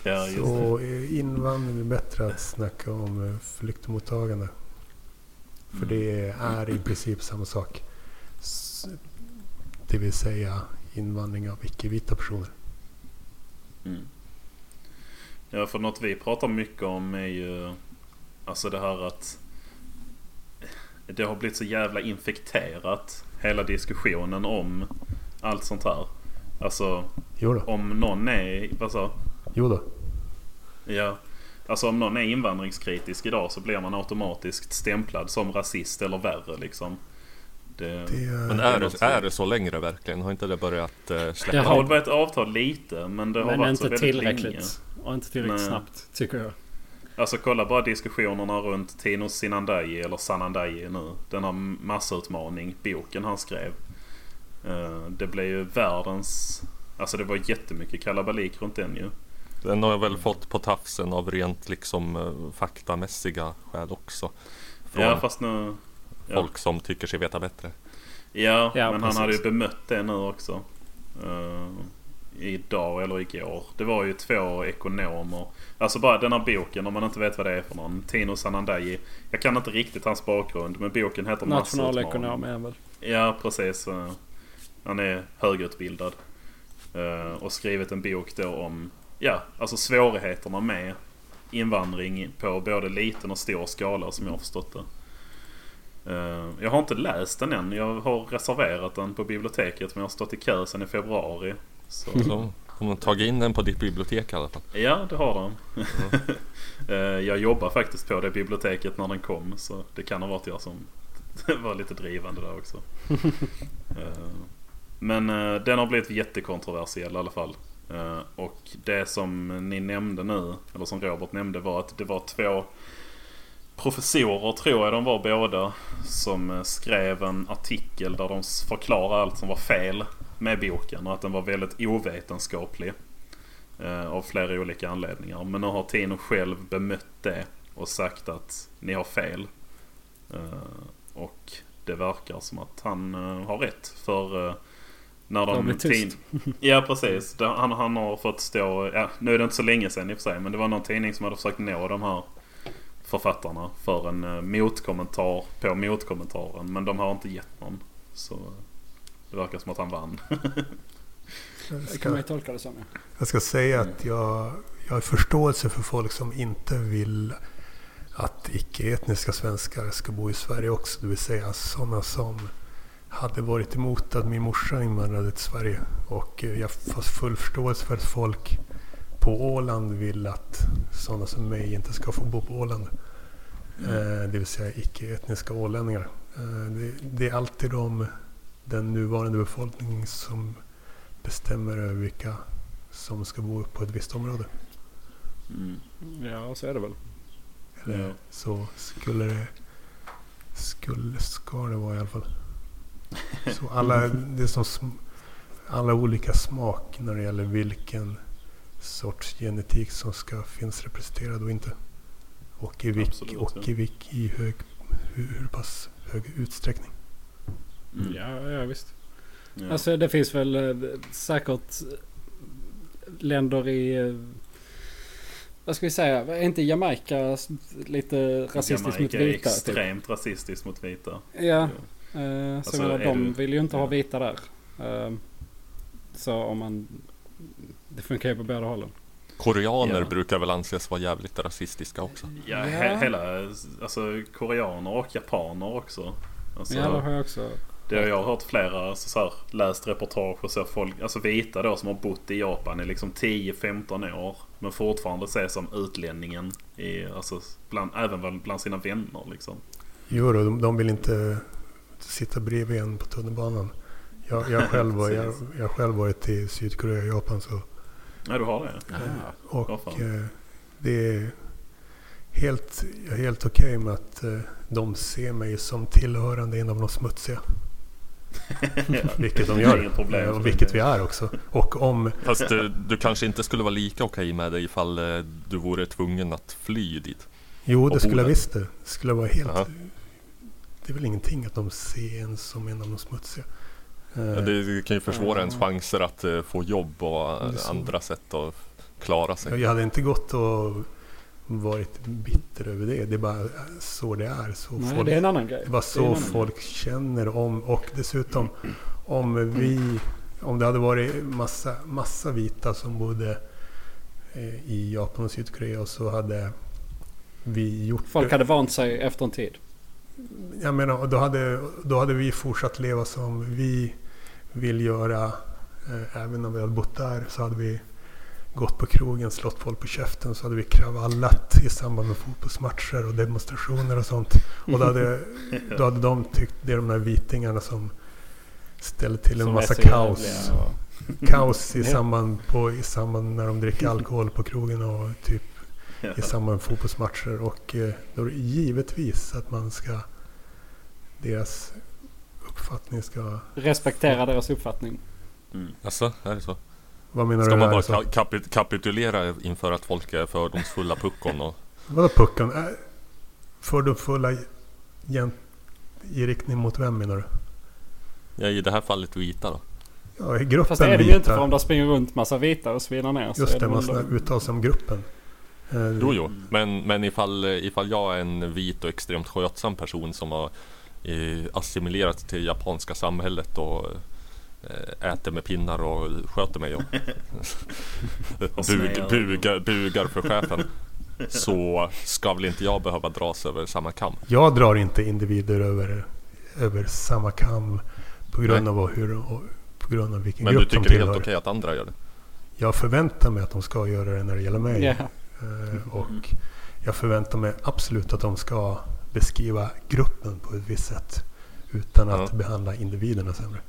Ja. Så eh, invandring är bättre att snacka om eh, flyktingmottagande. För det är i princip samma sak. Det vill säga invandring av icke-vita personer. Mm. Ja, för något vi pratar mycket om är ju alltså det här att det har blivit så jävla infekterat hela diskussionen om allt sånt här. Alltså Jo då. om någon är, vad sa Jo då. Ja. Alltså om någon är invandringskritisk idag så blir man automatiskt stämplad som rasist eller värre liksom. Det, Det är, Men det är det, är det så längre verkligen? Har inte det börjat eh, Det det släppa? har väl börjat avta lite men det har Men varit så inte väldigt tillräckligt. länge. Och inte tillräckligt Nej. snabbt tycker jag. Alltså kolla bara diskussionerna runt Tino Sinandaji eller Sanandaji nu. Den här massutmaning, boken han skrev. Eh, Det blev ju världens... Alltså det var jättemycket kalabalik runt den ju. Den har jag väl fått på tafsen av rent liksom eh, faktamässiga skäl också. Från Ja fast nu... Ja, folk som tycker sig veta bättre. ja, Ja, men precis. han hade ju bemött det nu också. Eh, idag eller igår. Det var ju två ekonomer. Alltså bara den här boken om man inte vet vad det är för någon. Tino Sanandaji. Jag kan inte riktigt hans bakgrund men boken heter. Nationalekonom är väl. Ja, precis. Han är högutbildad. Eh, Och skrivit en bok då om ja, alltså svårigheterna med invandring på både liten och stor skala som jag har förstått det. Eh, Jag har inte läst den än. Jag har reserverat den på biblioteket men jag har stått i kö sedan i februari. Så, Så de har tagit in den på ditt bibliotek i alla fall. ja, det har de. <laughs> Eh, Jag jobbar faktiskt på det biblioteket när den kom så det kan ha varit jag som <laughs> var lite drivande där också. <laughs> Men eh, den har blivit jättekontroversiell i alla fall. Eh, Och det som ni nämnde nu, eller som Robert nämnde var att det var två professorer tror jag de var båda. Som eh, skrev en artikel där de förklarade allt som var fel med boken och att den var väldigt ovetenskaplig. eh, Av flera olika anledningar. Men nu har Tino själv bemött det och sagt att ni har fel. Eh, och det verkar som att han eh, har rätt. För när Det har de... blivit tyst. Ja precis. Han, han har fått stå... Ja, nu är det inte så länge sedan i och för sig. Men det var någon tidning som hade försökt nå de här författarna för en eh, motkommentar på motkommentaren. Men de har inte gett någon. Så det verkar som att han vann. Jag Det kan ska, man ju tolka det som. Ja. jag ska säga att jag, jag har förståelse för folk som inte vill att icke-etniska svenskar ska bo i Sverige också. Det vill säga sådana som hade varit emot att min morsa invandrade till Sverige. Och eh, jag har full förståelse för att folk på Åland vill att sådana som mig inte ska få bo på Åland. Eh, det vill säga icke-etniska ålänningar. Eh, det, det är alltid de, den nuvarande befolkningen som bestämmer över vilka som ska bo på ett visst område. Mm. Ja, så är det väl. Eller Ja. så skulle det... Skulle, ska det vara i alla fall. Så alla, det är som alla olika smak när det gäller vilken sorts genetik som ska finnas representerad och inte. Och i, vilk, Absolut, och ja. i, vilk, i hög, hur, hur pass hög utsträckning. Mm. Ja, ja visst. Ja. Alltså det finns väl eh, säkert länder i... eh, Vad ska vi säga? Är inte Jamaica lite rasistiskt mot Jamaica är vita? Typ? extremt rasistiskt mot vita. Ja. Eh, så Alltså, menar, de du- vill ju inte ha ja. vita där. Eh, så om man... Det funkar ju på båda hållen. Koreaner Ja. brukar väl anses vara jävligt rasistiska också. Ja. He hela, alltså koreaner och japaner också. Alltså, Ja, det har jag också. det har jag hört flera, alltså, så här, läst reportage och så folk, alltså vita då som har bott i Japan i liksom 10-15 år. Men fortfarande ses som utlänningen i, alltså, bland, även bland- bland sina vänner liksom. Jo, då, de, de vill inte sitta bredvid en på tunnelbanan. Jag, jag, själv, var, jag, jag själv varit i Sydkorea och Japan så Ja, du har det? Och Vad fan. eh, det är helt, helt okej med att eh, de ser mig som tillhörande en av de smutsiga. <laughs> Ja. Vilket de gör. problem Eh, och vilket vi är också. Och om... Fast du, du kanske inte skulle vara lika okej med det ifall eh, du vore tvungen att fly dit. Jo, det Och skulle jag visst det. Skulle vara helt... Jaha. Det är väl ingenting att de ser en som en av de smutsiga. Eh, Ja, Det kan ju försvåra ens chanser att eh, få jobb och eh, Det är andra sätt att klara sig. Jag hade inte gått och varit bitter över det. Det är bara så det är. Så Nej, folk, det är en annan grej. Det var Det är en så annan folk känner om och dessutom om vi om det hade varit massa, massa vita som bodde eh, i Japan och Sydkorea och så hade vi gjort Folk hade vant sig efter en tid. Jag menar, då hade, då hade vi fortsatt leva som vi vill göra. Eh, även om vi hade bott där så hade vi gått på krogen, slått folk på käften. Så hade vi kravallat i samband med fotbollsmatcher och demonstrationer och sånt. Och då hade, då hade de tyckt det är de där vitingarna som ställer till en Som massa kaos. och- Kaos i <laughs> samband, på, i samband när de dricker <laughs> alkohol på krogen och typ i samband med fotbollsmatcher. Och eh, då är det givetvis att man ska... Deras uppfattning ska... Respektera deras uppfattning. Mm. Alltså, är det så? Vad menar Ska du? man här, bara så? ka- kapi- kapitulera inför att folk är fördomsfulla puckon och Vadå pucken? Äh, Fördomsfulla gent i riktning mot vem menar du? ja, i det här fallet vita då? Ja, i gruppen Fast det är det ju vita. inte för om det springer runt massa vita och svinar ner. Just det, man ska uttala sig om gruppen. Eh, Jo, jo. Men, men ifall, ifall jag är en vit och extremt skötsam person som har eh, assimilerat till japanska samhället och eh, äter med pinnar och sköter mig och <laughs> Och bug, bugar, bugar för chefen. Så ska väl inte jag behöva dras över samma kam? Jag drar inte individer över, över samma kam på grund av hur, på grund av vilken Men du grupp de tycker det är tillhör. helt okej att andra gör det? Jag förväntar mig att de ska göra det när det gäller mig. Ja. Eh, Och jag förväntar mig absolut att de ska beskriva gruppen på ett visst sätt. Utan att Ja. behandla individerna sämre.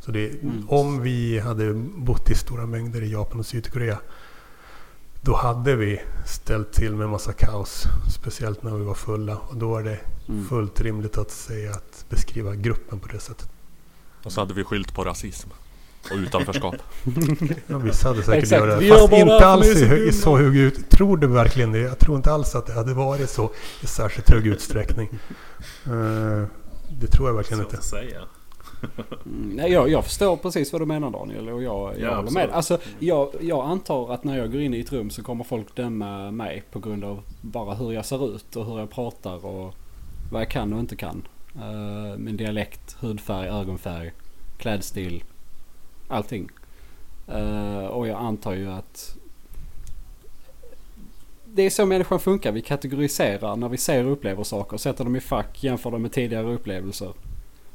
Så det, Mm. om vi hade bott i stora mängder i Japan och Sydkorea. Då hade vi ställt till med massa kaos. Speciellt när vi var fulla. Och då är det Mm. fullt rimligt att säga att beskriva gruppen på det sättet. Och så hade vi skylt på rasism och utanförskap. Ja, vissa hade säkert Exakt, gjort det. Fast inte alls i, så i så hög ut. Tror du verkligen det? Jag tror inte alls att det hade varit så i särskilt hög utsträckning. Eh, det tror jag verkligen Svårt inte. att säga. Mm, Nej, jag, jag förstår precis vad du menar Daniel och jag, jag Ja, håller med. Alltså, jag, jag antar att när jag går in i ett rum så kommer folk döma mig på grund av bara hur jag ser ut och hur jag pratar och vad jag kan och inte kan. Uh, min dialekt, hudfärg, ögonfärg, klädstil, allting. Eh, och jag antar ju att det är så människan funkar. Vi kategoriserar när vi ser och upplever saker. Sätter dem i fack, jämför dem med tidigare upplevelser.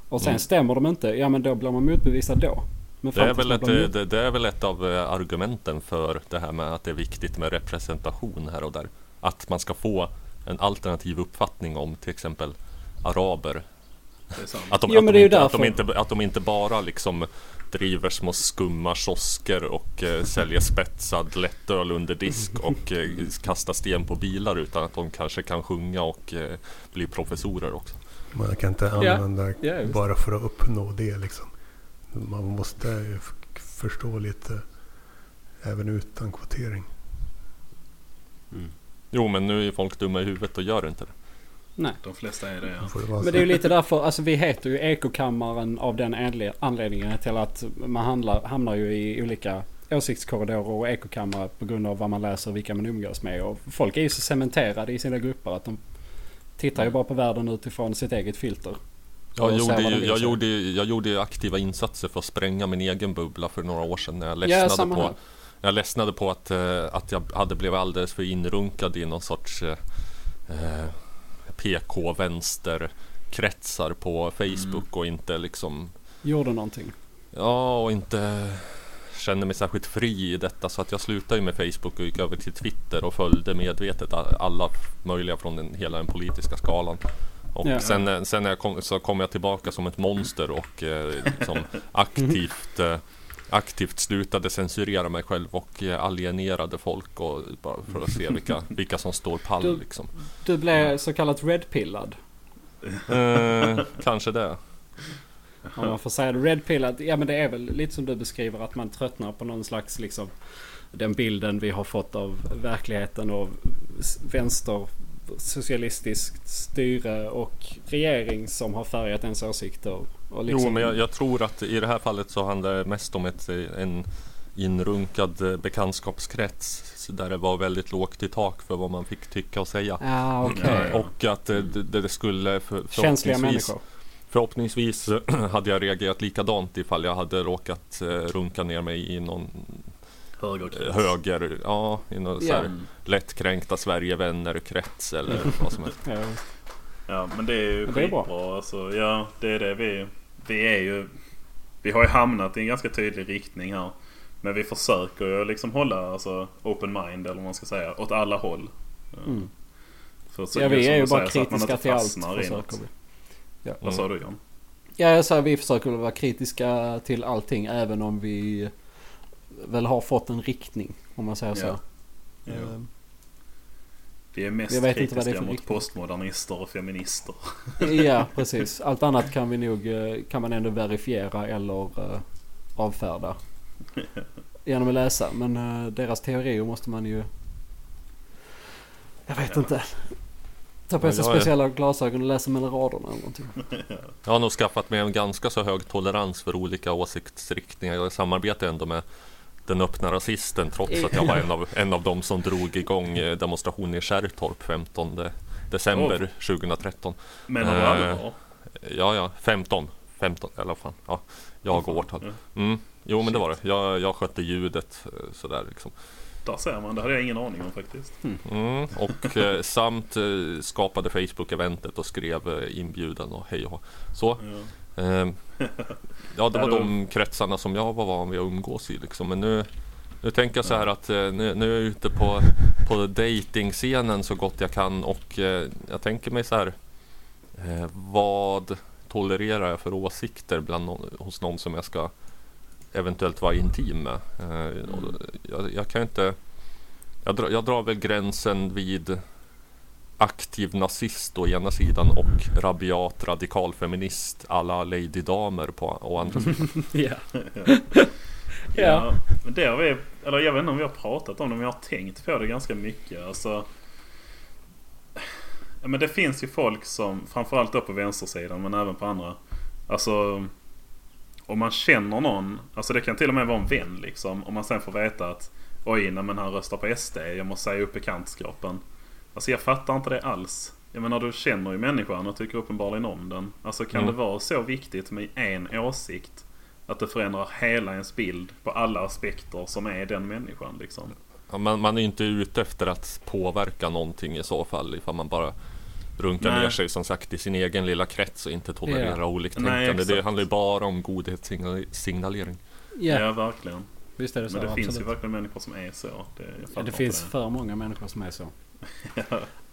Och sen Mm. stämmer de inte, ja men då blir man motbevisad då. Men Det är, väl ett, det, det är väl ett av eh, argumenten för det här med att det är viktigt med representation här och där. Att man ska få en alternativ uppfattning om till exempel araber. Att de, Jo, att, men de det är ju inte, att, de därför. inte, att de inte bara liksom driver små skumma kiosker och eh, säljer spetsad lättöl under disk och eh, kastar sten på bilar utan att de kanske kan sjunga och eh, bli professorer också. Man kan inte använda Ja, visst. bara för att uppnå det liksom. Man måste förstå lite även utan kvotering. Jo men nu är folk dumma i huvudet och gör inte det. Nej. De flesta är det ja. Det Men det är ju lite därför, alltså vi heter ju Ekokammaren av den anle- anledningen till att man handlar, hamnar ju i olika åsiktskorridorer och ekokammare på grund av vad man läser och vilka man umgås med. Och folk är ju så cementerade i sina grupper att de tittar ju bara på världen utifrån sitt eget filter. Jag gjorde, ju, jag, gjorde, jag gjorde ju aktiva insatser för att spränga min egen bubbla för några år sedan när jag Ja, ledsnade samma på här. Jag ledsnade på att, eh, att jag hade blivit alldeles för inrunkad i någon sorts eh, eh, PK-vänsterkretsar på Facebook och inte liksom Gjorde någonting. Ja, och inte kände mig särskilt fri i detta så att jag slutade ju med Facebook och gick över till Twitter och följde medvetet alla möjliga från den, hela den politiska skalan. Och Ja. sen, sen när jag kom, så kom jag tillbaka som ett monster och eh, liksom <laughs> aktivt eh, Aktivt slutade censurera mig själv och eh, alienerade folk och bara för att se vilka, <laughs> vilka som står pall Du- liksom. Du blev så kallat redpillad. Eh, kanske det. Om man får säga det. Redpillad, ja men det är väl lite som du beskriver att man tröttnar på någon slags liksom den bilden vi har fått av verkligheten och vänster socialistiskt styre och regering som har färgat ens åsikter. Och liksom, Jo, men jag, jag tror att i det här fallet så handlar det mest om ett, en inrunkad bekantskapskrets där det var väldigt lågt i tak för vad man fick tycka och säga. Okej. Ja, ja. Och att det, det skulle för, Känsliga människor. förhoppningsvis <clears throat> hade jag reagerat likadant ifall jag hade råkat eh, runka ner mig i någon Högerkrets. höger, ja, i någon så Ja. här Mm. lättkränkta Sverigevänner-krets eller vad som helst. <laughs> Ja. Ja men det är ju Det är bra. skitbra. Alltså, ja det är det vi... Vi är ju... Vi har ju hamnat i en ganska tydlig riktning här. Men vi försöker ju liksom hålla alltså, open mind eller vad man ska säga åt alla håll. Mm. För så- ja vi är ju bara säger, så att man kritiska till allt. Försöker vi. Vad sa du John? Ja jag säger vi försöker vara kritiska till allting även om vi väl har fått en riktning. Om man säger så. Ja. Ja. Ehm, Vi är mest Jag vet inte vad det är kritiska för mot riktning. postmodernister och feminister. <laughs> Ja, <laughs> precis. Allt annat kan vi nog eh, kan man ändå verifiera eller eh, avfärda. Genom att läsa. Men eh, deras teorier måste man ju... Jag vet Ja. inte. Ta på sig jag speciella glasögon och läsa mellan raderna eller någonting. Jag har nog skaffat mig en ganska så hög tolerans för olika åsiktsriktningar. Jag samarbetar ändå med den öppna rasisten trots att jag var en av, en av dem som drog igång eh, demonstrationen i Kärrtorp 15 december 2013. Men har du Eh? Ja, ja, 15. 15, eller vad fan. Ja, jag och årtal. Mm. Jo, men det var det. Jag, jag skötte ljudet eh, sådär liksom. Där ser man. Det hade jag ingen aning om faktiskt. Mm. Och eh, samt eh, skapade Facebook-eventet och skrev eh, inbjudan och hej och. Så. Ja. Ehm, ja, det var de kretsarna som jag var van vid att umgås i liksom. Men nu, nu tänker jag så här att eh, nu, nu är jag ute på, på dating-scenen så gott jag kan och eh, jag tänker mig så här. Eh, vad tolererar jag för åsikter bland hos någon som jag ska eventuellt vara intim med? Och jag, jag kan inte jag, drar- jag drar väl gränsen vid aktiv nazist å ena sidan och rabiat radikalfeminist alla Lady Damer på å andra sidan. <laughs> <laughs> ja. Ja, men det har vi, eller jag vet inte om vi har pratat om det, men jag har tänkt på det ganska mycket. Alltså, ja, men det finns ju folk som, framförallt då på vänstersidan men även på andra. Alltså, om man känner någon, alltså det kan till och med vara en vän liksom. Om man sen får veta att oj, nej, men han röstar på SD, jag måste säga upp bekantskapen. Alltså jag fattar inte det alls. Jag menar du känner ju människan och tycker uppenbarligen om den. Alltså kan Mm. det vara så viktigt med en åsikt att det förändrar hela ens bild på alla aspekter som är den människan liksom. Ja, Man, man är ju inte ute efter att påverka någonting i så fall ifall man bara runkar Nej. ner sig som sagt i sin egen lilla krets och inte tolererar Ja. oliktänkande. Nej, det handlar ju bara om godhetssignalering. ja, Ja, verkligen. visst är det så. Men det finns ju absolut. verkligen människor som är så. Det, jag Ja, det finns för många människor som är så.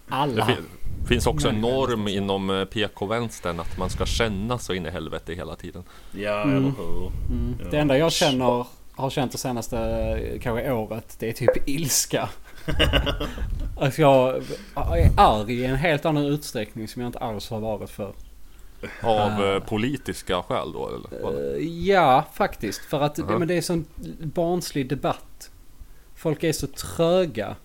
Alla. Det fin- finns också en norm inom eh, PK-vänstern att man ska känna så in i helvete hela tiden. Ja, Mm. eller hur? Mm. Ja. Det enda jag känner, har känt det senaste eh, kanske året, det är typ ilska. <laughs> att jag är arg i en helt annan utsträckning som jag inte alls har varit för. Av eh, politiska skäl då eller? vad? Eh, ja, faktiskt. För att Aha. men det är sån barnslig debatt. Folk är så tröga.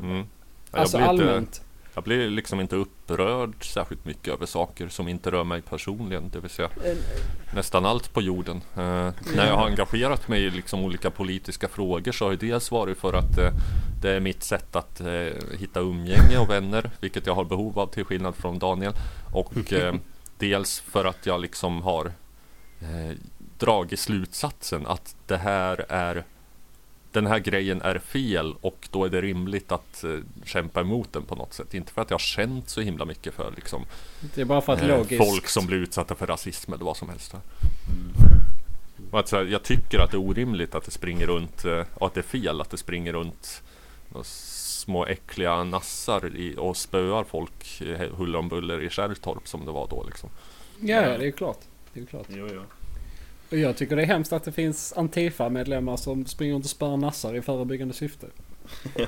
Mm. Ja, alltså jag, blir inte, allmänt. jag blir liksom inte upprörd särskilt mycket över saker som inte rör mig personligen. Det vill säga Eh, nästan allt på jorden. Eh, När jag har engagerat mig i liksom olika politiska frågor så har ju dels varit för att eh, det är mitt sätt att eh, hitta umgänge och vänner, vilket jag har behov av till skillnad från Daniel. Och eh, <laughs> dels för att jag liksom har eh, dragit slutsatsen att det här är den här grejen är fel och då är det rimligt att eh, kämpa emot den på något sätt. Inte för att jag har känt så himla mycket för liksom, Det är bara för att eh, logiskt... folk som blir utsatta för rasism eller vad som helst. Mm. Och att, så här, jag tycker att det är orimligt att det springer runt eh, och att det är fel att det springer runt små äckliga nassar i, och spöar folk eh, huller om buller i Kärrtorp som det var då liksom. Ja, ja, det är ju klart. Det är klart. Jo, jo. Och jag tycker det är hemskt att det finns Antifa-medlemmar som springer runt och spär nassar i förebyggande syfte. Ja.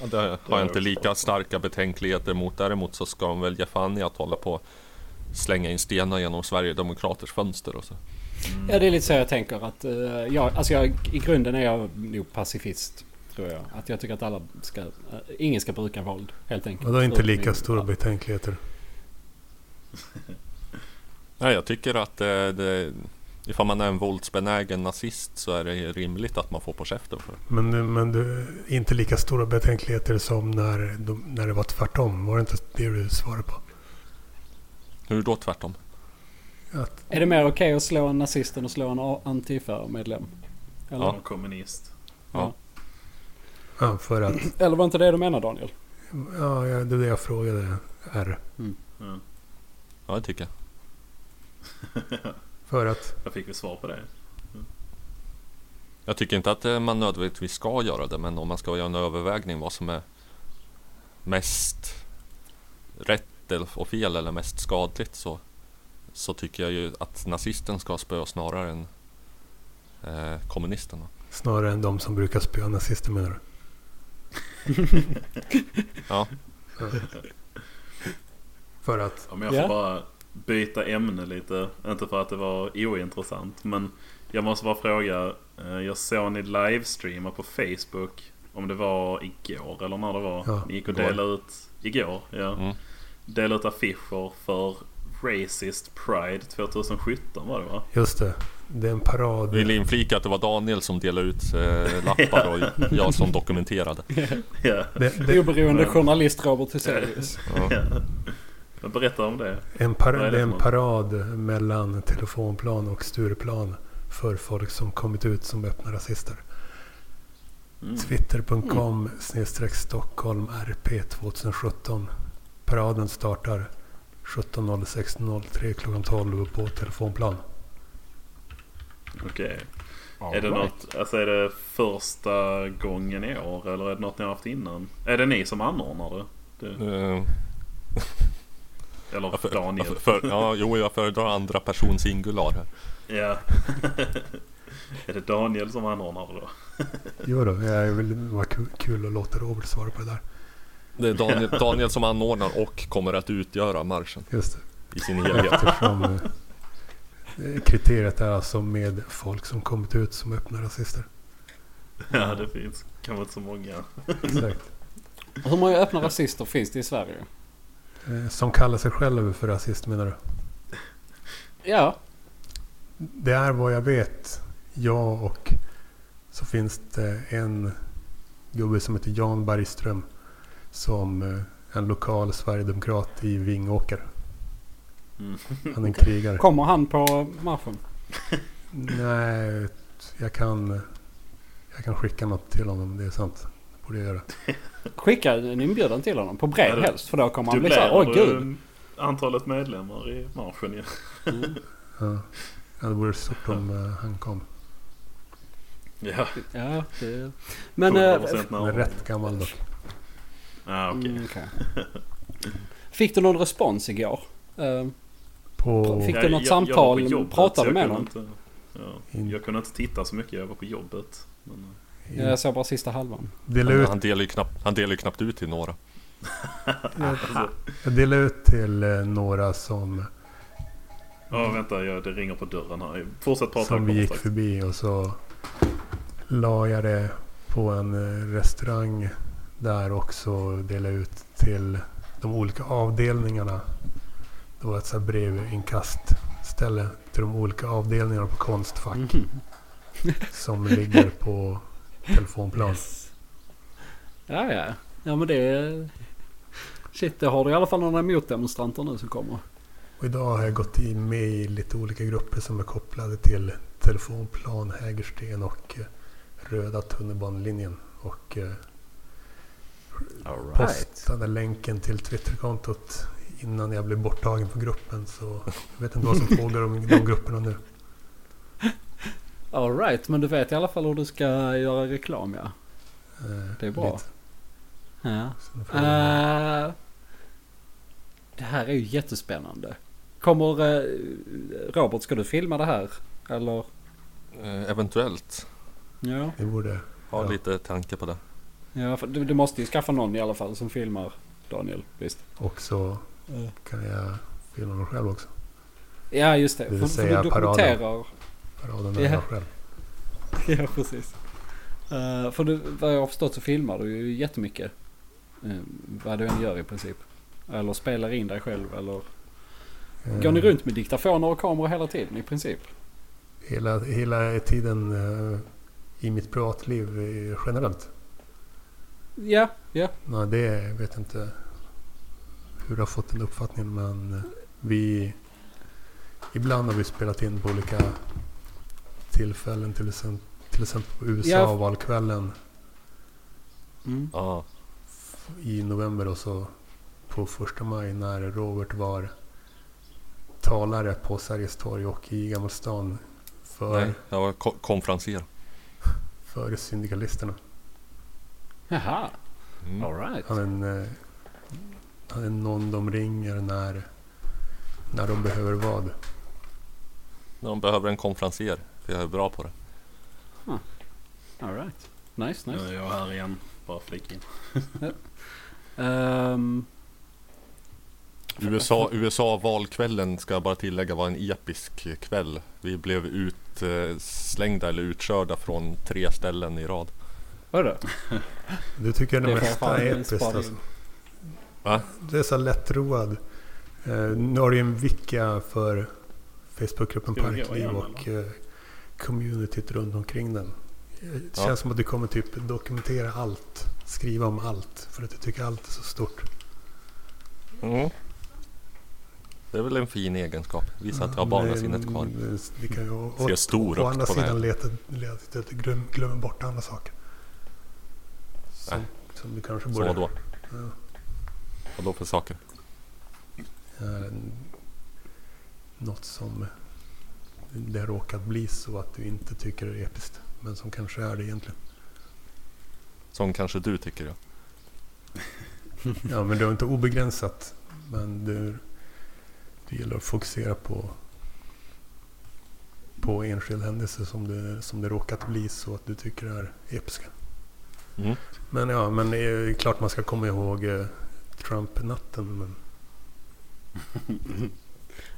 Ja, det har jag inte lika starka betänkligheter mot. Däremot så ska de väl ge fan i att hålla på slänga in stenar genom Sverigedemokraters fönster och så. Mm. Ja, det är lite så jag tänker att... Uh, jag, alltså jag, I grunden är jag nog pacifist. Tror jag. Att jag tycker att alla ska... eh, ingen ska bruka våld, helt enkelt. Och då inte Förutom lika stora ja. betänkligheter. Nej, jag tycker att eh, det, ifall man är en våldsbenägen nazist så är det rimligt att man får på käften för det. Men, du- men du, inte lika stora betänkligheter som när, de, när det var tvärtom. Var det inte det du svarade på? Hur då tvärtom? Att, Är det mer okej att slå en nazist än att slå en Antifa-medlem? Eller? Ja. kommunist. Ja. ja, för att... <clears throat> Eller var inte det du menade Daniel? Ja, det är det jag frågade. R. Ja. Ja, det tycker jag. <laughs> För att... Jag fick vi svar på det. Jag tycker inte att eh, man nödvändigtvis ska göra det, men om man ska göra en övervägning vad som är mest rätt eller- och fel eller mest skadligt så, så tycker jag ju att nazisten ska spöa snarare än eh, kommunisterna. Snarare än de som brukar spöa nazister menar du? <laughs> Ja, För att... Om jag Ja. får bara byta ämne lite. Inte för att det var ointressant. Men jag måste bara fråga. eh, Jag såg ni livestreama på Facebook. Om det var igår eller när det var. Ja, ni gick och igår. delade ut. Igår? Ja. mm. Delade ut affischer för Racist Pride 2017 var det va? Just det. Det är en parad. vill inflika att det var Daniel som delade ut eh, lappar och <laughs> jag som dokumenterade. Ja. Det, det, Oberoende men- journalist Robert Hyselius. Ja. Ja. Men Berätta om det. en par, det det en parad mellan telefonplan och Stureplan. För folk som kommit ut som öppna rasister. Mm. Twitter.com snedstreck Stockholm RP 2017. Paraden startar 17.06.03 klockan 12 på telefonplan. Okej. Är det något, alltså är det första gången i år eller är det något ni har haft innan? Är det ni som anordnar det? det Eh, <laughs> eller jag för, Daniel? jag för, ja, jo, jag föredrar andra person singular. Ja. <laughs> är det Daniel som anordnar det då? Jo då, jag vill vara kul, att låta Robert svara på det där. Det är Daniel, Daniel som anordnar och kommer att utgöra marschen Just det. i sin helhet. Eftersom eh, kriteriet är alltså med folk som kommit ut som öppna rasister. Ja det finns kanske inte så många. Exakt. Hur många öppna rasister finns det i Sverige? Eh, Som kallar sig själv för rasist menar du? Ja, Det är vad jag vet. Jag och så finns det en gubbe som heter Jan Bergström. Som eh, en lokal sverigedemokrat i Vingåker. Mm. Han är en krigare. kommer han på marschen? Nej, jag kan, jag kan skicka något till honom. Det är sant. Borde jag göra. <laughs> Skicka en inbjudan till honom. På brev Ja, helst. För då kommer han bli såhär, åh du gud. antalet medlemmar i marschen ju. Mm. Ja. Ja, det vore stort om eh, han kom. Ja, Ja, det... Men... 100% eh, närvarande. rätt gammal dock. Ja, okej. Mm, okej. Fick du någon respons igår? Eh, På, Fick du Jag- något jag- jag samtal? på jobbet, Pratade jag med någon? Inte, ja, jag kunde inte titta så mycket, jag var på jobbet. Men, jag såg bara sista halvan. dela Han, ut, han, delar ju knappt, han delar ju knappt ut till några. <laughs> jag delade ut till eh, några som, ja, vänta, jag, det ringer på dörren här. Fortsätt prata. som vi gick strax. förbi och så la jag det på en eh, restaurang där också delade ut till de olika avdelningarna. Det var ett så här brevinkastställe till de olika avdelningarna på Konstfack Mhm. som ligger på telefonplan. Ja, ja. Ja, men det... Shit, det har du i alla fall några motdemonstranter nu som kommer. Och idag har jag gått in med i lite olika grupper som är kopplade till telefonplan, Hägersten och eh, röda tunnelbanelinjen. Och eh, right. postade länken till Twitterkontot innan jag blev borttagen från gruppen. Så jag vet inte vad som pågår om de grupperna nu. Alright, men du vet i alla fall hur du ska göra reklam ja. Eh, Det är bra. lite. Ja. Så Eh, det här är ju jättespännande. Kommer eh, Robert, ska du filma det här? Eller? Eventuellt. Ja. Vi borde Ha Ja. lite tanke på det. ja för du, du måste ju skaffa någon i alla fall som filmar Daniel. Visst? också kan jag filma mig själv också. Ja just det. Det vill för, för du dokumenterar. Paraden Ja. är jag själv. <laughs> ja precis. Eh, för du, vad jag har förstått så filmar du ju jättemycket. Uh, vad du än gör i princip. Eller spelar in dig själv eller. Går ni runt med diktafoner och kameror hela tiden i princip? Hela, hela tiden eh, i mitt privatliv generellt. Ja, ja. Nej, det vet jag inte hur du har fått den uppfattningen. Men vi... Ibland har vi spelat in på olika tillfällen. Till exempel, till exempel på Ja. USA-valkvällen Mm. Ja, i november och så på första maj när Robert var talare på Sergels torg och i Gammalstan för, nej, jag var ko- konferenser. <laughs> för syndikalisterna. Jaha, Mm. alright. Han är, en, eh, han är någon de ringer när, när de behöver vad. De behöver en konferenser. För jag är bra på det. Alright. Nice, nice. Nu är jag här igen. Bara flika in. <laughs> Ehm, USA, USA-valkvällen ska jag bara tillägga var en episk kväll. Vi blev utslängda eller utkörda från tre ställen i rad. vadå? Du <laughs> tycker jag det, Det mesta är episkt alltså. Va? Du är så lättroad. Eh, nu har du en vicka för Facebookgruppen Parkliv och eh, communityt runt omkring den. Det Ja. känns som att du kommer typ dokumentera allt. Skriva om allt. För att du tycker allt är så stort. Mm. Det är väl en fin egenskap. Visa att jag har barnasinnet kvar. Det kan ju Ser stor å andra på sidan leda till att du glöm, glömmer bort andra saker. Som, som du kanske Så borde... vadå? Ja. Vadå för saker? Eh, något som det har råkat bli så att du inte tycker det är episkt. Men som kanske är det egentligen. Som kanske du tycker ja. <laughs> Ja men du har inte obegränsat. Men du, det gäller att fokusera på på enskild händelse som det, som det råkat bli så att du tycker är episka. Mm. Men ja, men det är klart man ska komma ihåg eh, Trump-natten. Men <laughs>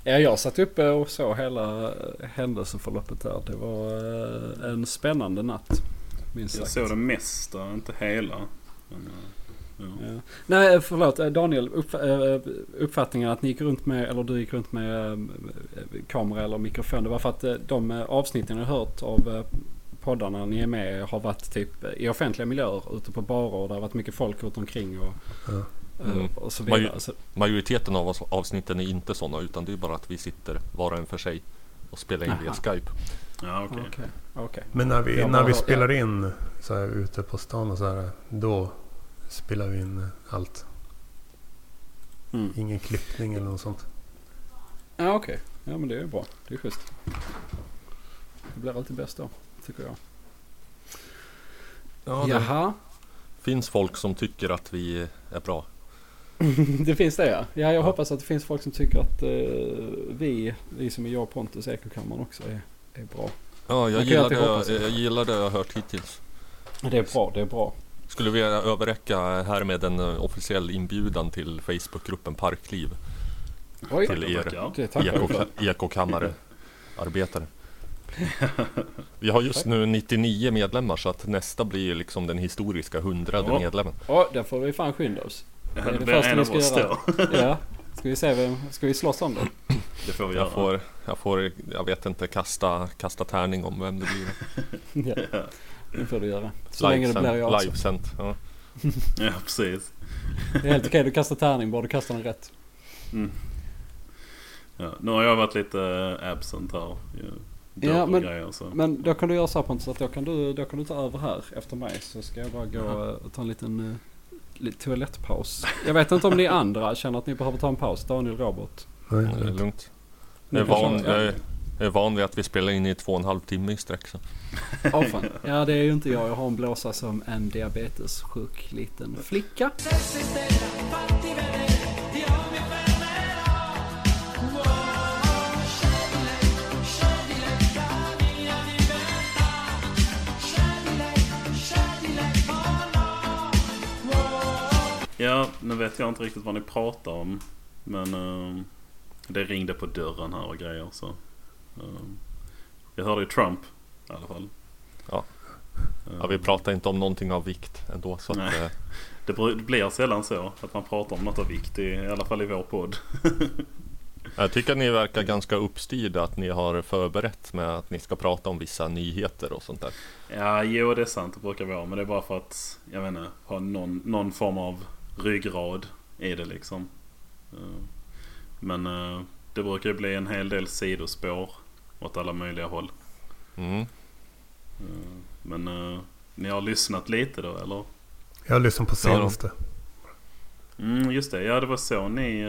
Ja, jag satt uppe och såg hela händelseförloppet där. Det var eh, en spännande natt. Minst Jag sagt. såg det mesta, inte hela. Men, eh, ja. Ja. Nej, förlåt. eh, Daniel, uppf uppfattningen att ni gick runt med, eller du gick runt med kamera eller mikrofon. Det var för att de avsnitten jag hört av poddarna ni är med har varit typ i offentliga miljöer. Ute på barer det har varit mycket folk runt omkring och, ja. Eh, Mm. och så vidare. Så, Majoriteten av oss- avsnitten är inte sådana utan det är bara att vi sitter var och en för sig och spelar in via Aha. Skype. Ja, okej. Okej, okej. Men när vi, när vi spelar in så här, ute på stan och så här. Då spelar vi in allt. Mm. Ingen klippning eller något sånt. Ja, okej. Ja, men det är ju bra. Det är schysst. Det blir alltid bäst då, tycker jag. Ja, Jaha. finns folk som tycker att vi är bra. <laughs> det finns det ja. Ja, jag hoppas att det finns folk som tycker att eh, vi, vi som är jag och Pontus Ekokammaren också är, är bra. Ja, jag gillar, det, jag, jag gillar det jag har hört hittills. Det är bra, det är bra. Skulle vilja överräcka här med en eh, officiell inbjudan till Facebookgruppen Parkliv. Oj, Till er. Ja. det tackar <laughs> vi har just nu 99 medlemmar så att nästa blir liksom den historiska hundrade Ja. medlemmen. Ja, där får vi fan skynda oss. Det är det blir första en vi av oss göra. då. <laughs> Ja, ska vi se vem, ska vi slåss om det? <laughs> Det får vi göra. Jag får, jag får, jag vet inte, kasta, kasta tärning om vem det blir. <laughs> Ja, det får du göra. Så länge det blir jag också. Livesänt. Ja. Ja, precis. Det är helt okej, du kastar tärning bara du kastar den rätt. Mm. Ja, nu har jag varit lite eh, absent här. Ja, Ja, men- grejer, så. Men då kan du göra så här Pontus att då kan du, då kan du ta över här efter mig så ska jag bara gå och ta en liten uh, lite toalettpaus. Jag vet inte om ni andra känner att ni behöver ta en paus, Daniel Robert. Nej, Det är lugnt. Ni Jag är, van, jag, är, van vid att vi spelar in i två och en halv timme i sträck. <laughs> Ja, fan. ja det är ju inte jag. Jag har en blåsa som en diabetessjuk liten flicka. Ja, nu vet jag inte riktigt vad ni pratar om. Men eh, det ringde på dörren här och grejer så. eh, jag hörde ju Trump i alla fall. Ja. Eh, Ja, vi pratar inte om någonting av vikt ändå. Så att, Nej. eh, det, br- det blir sällan så att man pratar om något av vikt. I, i alla fall i vår podd. <laughs> jag tycker att ni verkar ganska uppstyrda att ni har förberett med att ni ska prata om vissa nyheter och sånt där. Ja, jo det är sant. Det brukar vara. Men det är bara för att, jag vet inte, ha någon, någon form av ryggrad i det liksom. Eh, Men eh, det brukar ju bli en hel del sidospår åt alla möjliga håll. Mm. Eh, Men ni har lyssnat lite då eller? Jag har lyssnat på senaste. Mm, just det. Ja, det var så ni...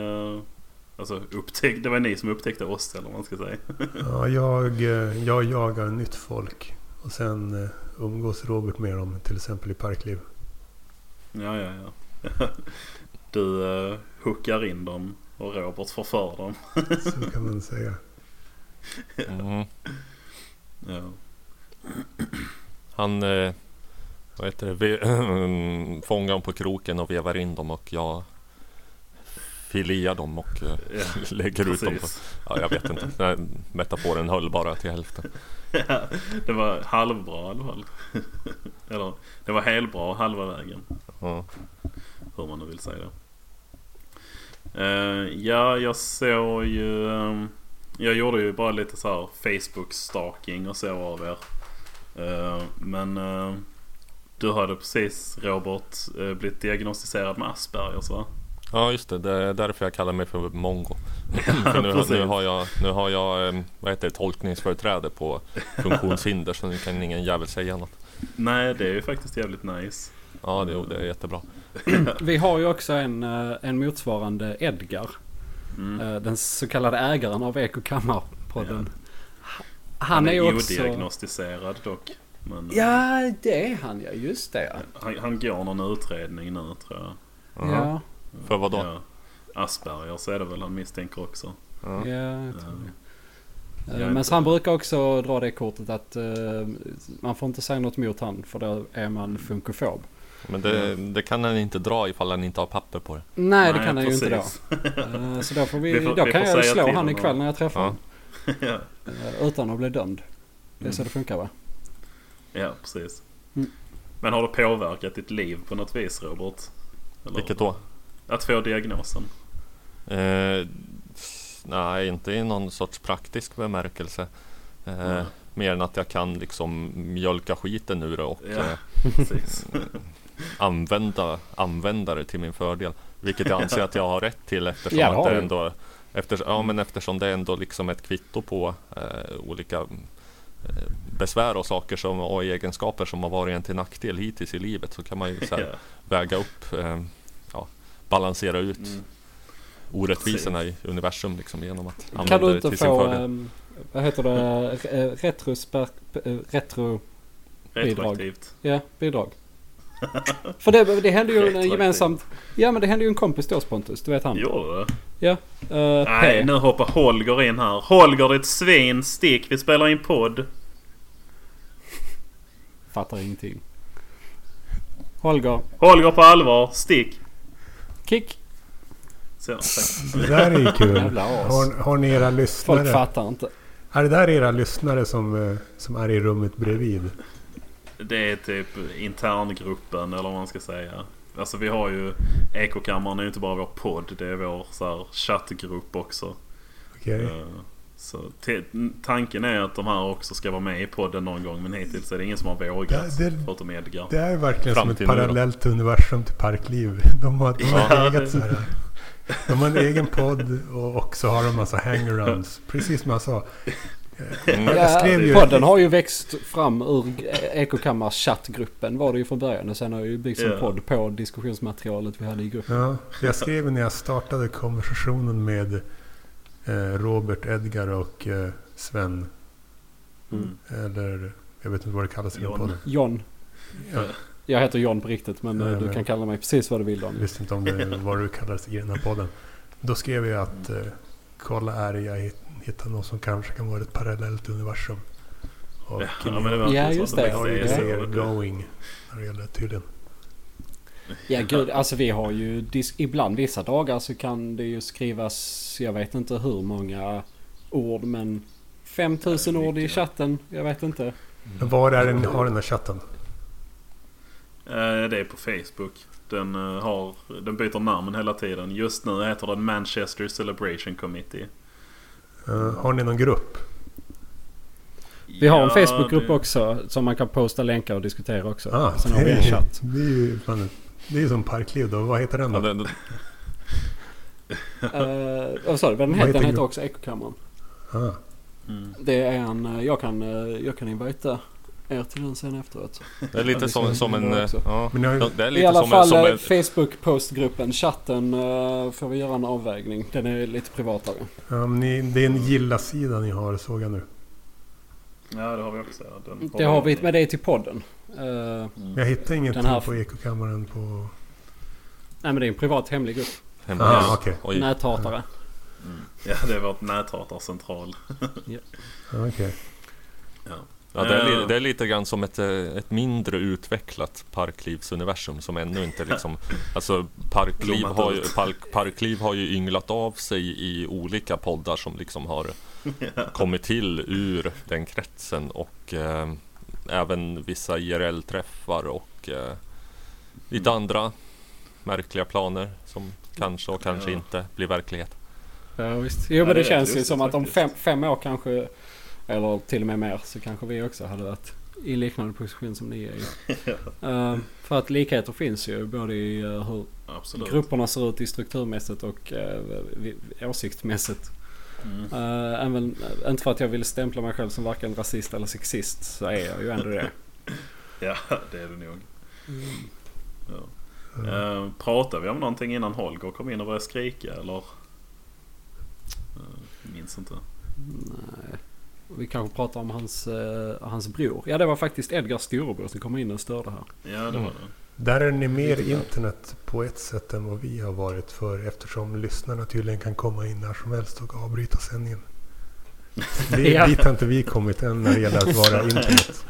Alltså upptäck, det var ni som upptäckte oss eller vad man ska säga. <laughs> Ja, jag, jag jagar nytt folk. Och sen umgås Robert med dem, till exempel i Parkliv. Ja, ja, ja. <laughs> Du uh, hookar in dem och Robert förför dem. <laughs> Så kan man säga. Mm. Ja. Han eh, vad heter det? Vi, <laughs> fångar dem på kroken och vevar in dem och jag filear dem och eh, Ja, lägger ut dem på... precis. Ja, jag vet inte. Metaforen höll bara till hälften. Ja, det var halvbra i alla fall. Eller det var helbra halva vägen. Ja. Hur man nu vill säga det. Eh, ja, jag såg ju... ehm, jag gjorde ju bara lite så Facebook-stalking och så av er. Eh, men eh, du hade precis Robert blivit diagnostiserad med Aspergers va? ja, just det. Det är därför jag kallar mig för mongo. <laughs> För nu, nu har jag, nu har jag eh, vad heter det, tolkningsföreträde på funktionshinder så nu kan ingen jävel säga något. Nej, det är ju faktiskt jävligt nice. Ja, det, det är jättebra. <clears throat> Vi har ju också en, eh, en motsvarande Edgar. Mm. eh, Den så kallade ägaren av Ekokammarpodden. Han, Han är, är också... odiagnostiserad dock. Men, eh, Ja, det är han ja. Just det ja. han, han går någon utredning nu tror jag. Jaha. Ja, För vad då? Ja. Asperger så är det väl han misstänker också. Ja. ja, jag tror Ja. det. Jag Men han brukar också dra det kortet att eh, man får inte säga något mot han för då är man funkofob. Men det, det kan han inte dra ifall han inte har papper på det. Nej, det kan han ju inte precis. <laughs> Eh, Så då, får vi, Vi får- då vi kan får jag slå han ikväll när jag träffar honom. <laughs> ja. Eh, Utan att bli dömd. Det är Mm. så det funkar va? ja, precis. Mm. Men har det påverkat ditt liv på något vis Robert? Eller- Vilket då? Att få diagnosen? Eh, nej, inte i någon sorts praktisk bemärkelse. Eh, Mm. Mer än att jag kan liksom mjölka skiten ur det och Ja, eh, precis. <laughs> använda, använda det till min fördel. Vilket jag anser att jag har rätt till eftersom, Ja, det att det du. ändå, eftersom, ja, men eftersom det är ändå liksom ett kvitto på eh, olika eh, besvär och saker som, och egenskaper som har varit en till nackdel hittills i livet så kan man ju så här, väga upp, eh, ja, balansera ut Mm. orättvisorna i universum liksom genom att Kan använda du det inte till sin få, fördel. ehm, vad heter det, eh, retrosper, eh, retro, Retroaktivt. ja, bidrag? <laughs> För det, det hände ju en gemensamt... Ja men det hände ju en kompis till oss Pontus, du vet han. Det? Ja. Uh, Nej, P. nu hoppar Holger in här. Holger det är ett svin. Stick, vi spelar in podd. Fattar ingenting. Holger. Holger på allvar. Stick. Kick. Så. Det där är ju kul. Har, har ni era Folk lyssnare? fattar inte. Är det där era lyssnare som, eh, som är i rummet bredvid? Det är typ interngruppen eller vad man ska säga. Alltså vi har ju Ekokammaren är ju inte bara vår podd. Det är vår så här, chattgrupp också. Okej. Eh, Så tanken är att de här också ska vara med i podden någon gång. Men hittills är det ingen som har vågat. Det- det- Förutom Edgar. Det är verkligen Fram som ett parallellt universum till Parkliv. <laughs> De har, de har Ja, eget det- så här, De har en egen podd och också har de massa hangarounds. Precis som jag sa. Mm. Jag skrev ju- podden har ju växt fram ur Ekokammars chattgruppen var det ju från början. Och sen har ju byggts en Ja. podd på diskussionsmaterialet vi hade i gruppen. Ja, jag skrev när jag startade konversationen med eh, Robert, Edgar och eh, Sven. Mm. Eller jag vet inte vad det kallas i podden. John. Ja, Jag heter John på riktigt men Ja, eh, du men- kan kalla mig precis vad du vill jag visste inte om det vad du kallades i den här podden. Då skrev jag att eh, kolla är jag hitt- hittar något som kanske kan vara ett parallellt universum. Och Ja, men det var Ja, just det. har ju så. going när det gäller tydligen. Ja gud, alltså vi har ju ibland vissa dagar så kan det ju skrivas, jag vet inte hur många ord men 5000 ord i chatten, jag vet inte. Men var är det ni har den här chatten? Eh, Det är på Facebook. Den, eh, har, den byter namn hela tiden. Just nu heter den Manchester Celebration Committee. Eh, har ni någon grupp? Vi har en Ja, Facebookgrupp det- också som man kan posta länkar och diskutera också. Ah, Sen har vi en chatt. det är ju fan, det är ju som Parkliv då. Vad heter den Ja, då? det, det, Uh, vad sa du? Vad Den heter, den heter också Ekokammaren. Ah, Mm. Det är en, eh, jag kan, eh, jag kan invita er till den sen efteråt. det är lite som, som en... eh, Ja, det är I lite alla som, fall som eh, en... Facebook-postgruppen, chatten uh, får vi göra en avvägning. Den är lite privatare. ja, men ni, det är en gilla-sida ni har såg jag nu. Ja det har vi också. Den Det har vi, men det är till podden. Eh, Mm. Jag hittar ingenting Den här- på Ekokammaren på... nej men det är en privat hemlig grupp. hemma. Ah. Oj. Näthatare. Mm. Ja det är vårt näthatarcentral. Ah, okej. Ja. Ja, det, är, Eh. det är lite grann som ett, eh, ett mindre utvecklat parklivsuniversum som ännu inte liksom... <laughs> Alltså Parkliv har, ju, park, parkliv har ju ynglat av sig i olika poddar som liksom har <laughs> kommit till ur den kretsen och eh, även vissa IRL-träffar och eh, lite andra märkliga planer som kanske och kanske Ja. inte blir verklighet. Ja, visst. Jo men det känns ju som att om fem, fem år kanske, eller till och med mer, så kanske vi också hade varit i liknande position som ni är i. <laughs> Eh, för att likheter finns ju både i eh, hur Absolut. grupperna ser ut i strukturmässigt och uh, åsiktsmässigt. Mm. Uh, även, inte för att jag vill stämpla mig själv som varken rasist eller sexist så är jag ju ändå det. <laughs> Ja det är det nog. Ja. Mm. Eh, pratade vi om någonting innan Holger kom in och började skrika eller? Uh, minns inte. Nej. Vi kanske pratar om hans, eh, hans bror. Ja det var faktiskt Edgars storebror som kom in och störde här. Ja det var det. Där är ni mer internet på ett sätt än vad vi har varit för eftersom lyssnarna tydligen kan komma in när som helst och avbryta sändningen. <laughs> Vi, Ja. Dit har inte vi kommit än när det gäller att vara <laughs> internet.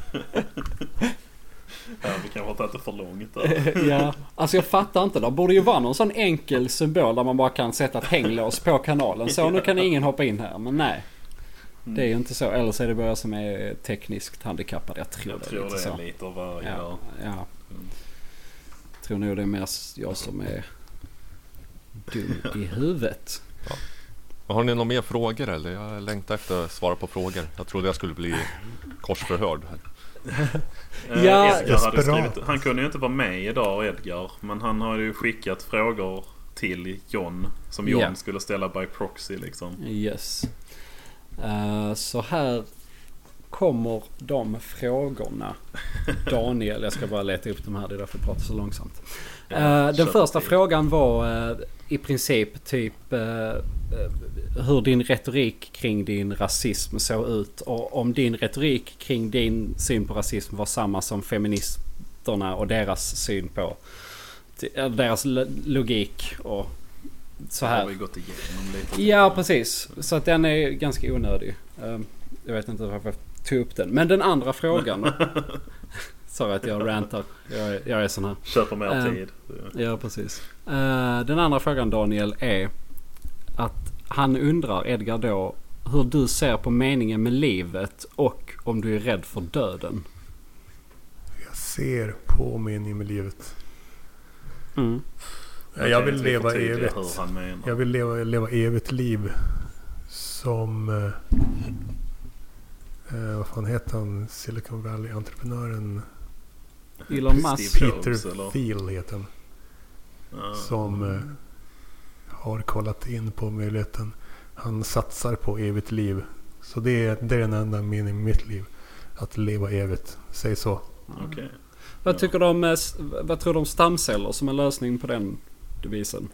Ja, vi kanske har tagit det för långt där. <laughs> ja, alltså jag fattar inte. Det borde ju vara någon sån enkel symbol där man bara kan sätta ett hänglås på kanalen. Så nu kan ingen hoppa in här. Men nej, det är ju inte så. Eller så är det bara jag som är tekniskt handikappad. Jag tror Jag det är tror lite det så. är lite av varje. Ja, Ja. ja. Mm. Tror nog det är mer jag som är dum <laughs> i huvudet. Har ni några mer frågor eller? Jag längtar efter att svara på frågor. Jag trodde jag skulle bli korsförhörd. här. <laughs> Eh, Ja. Edgar skrivit, han kunde ju inte vara med idag Edgar. Men han har ju skickat frågor till John. Som John Ja. skulle ställa by proxy liksom. Yes. Eh, så här kommer de frågorna. <laughs> Daniel, jag ska bara leta upp de här. Det är därför jag pratar så långsamt. Ja, Eh, den första frågan var eh, i princip typ hur din retorik kring din rasism såg ut. Och om din retorik kring din syn på rasism var samma som feminism skatterna och deras syn på deras lo- logik och så Det har här. vi gått igenom lite. Ja, precis. Så att den är ganska onödig. Ehm, Jag vet inte varför jag tog upp den. Men den andra frågan. <laughs> Sorry att jag rantar. Jag är, jag är sån här. Köper mer Ehm, tid. Ja, precis. Eh, den andra frågan Daniel är att han undrar, Edgar då, hur du ser på meningen med livet och om du är rädd för döden. Jag ser på meningen med livet. Mm. Ja, jag Okej, vill leva evigt. Hur han menar. Jag vill leva, leva evigt liv. Som... Eh, eh, vad fan heter han? Silicon Valley-entreprenören? Elon Musk. Jobs, Peter eller? Thiel heter han. Ja. Som eh, har kollat in på möjligheten. Han satsar på evigt liv. Så det är, det är den enda meningen med mitt liv. Att leva evigt. Säg så. Okej. Vad tycker du om, eh, vad tror du om stamceller som en lösning på den devisen?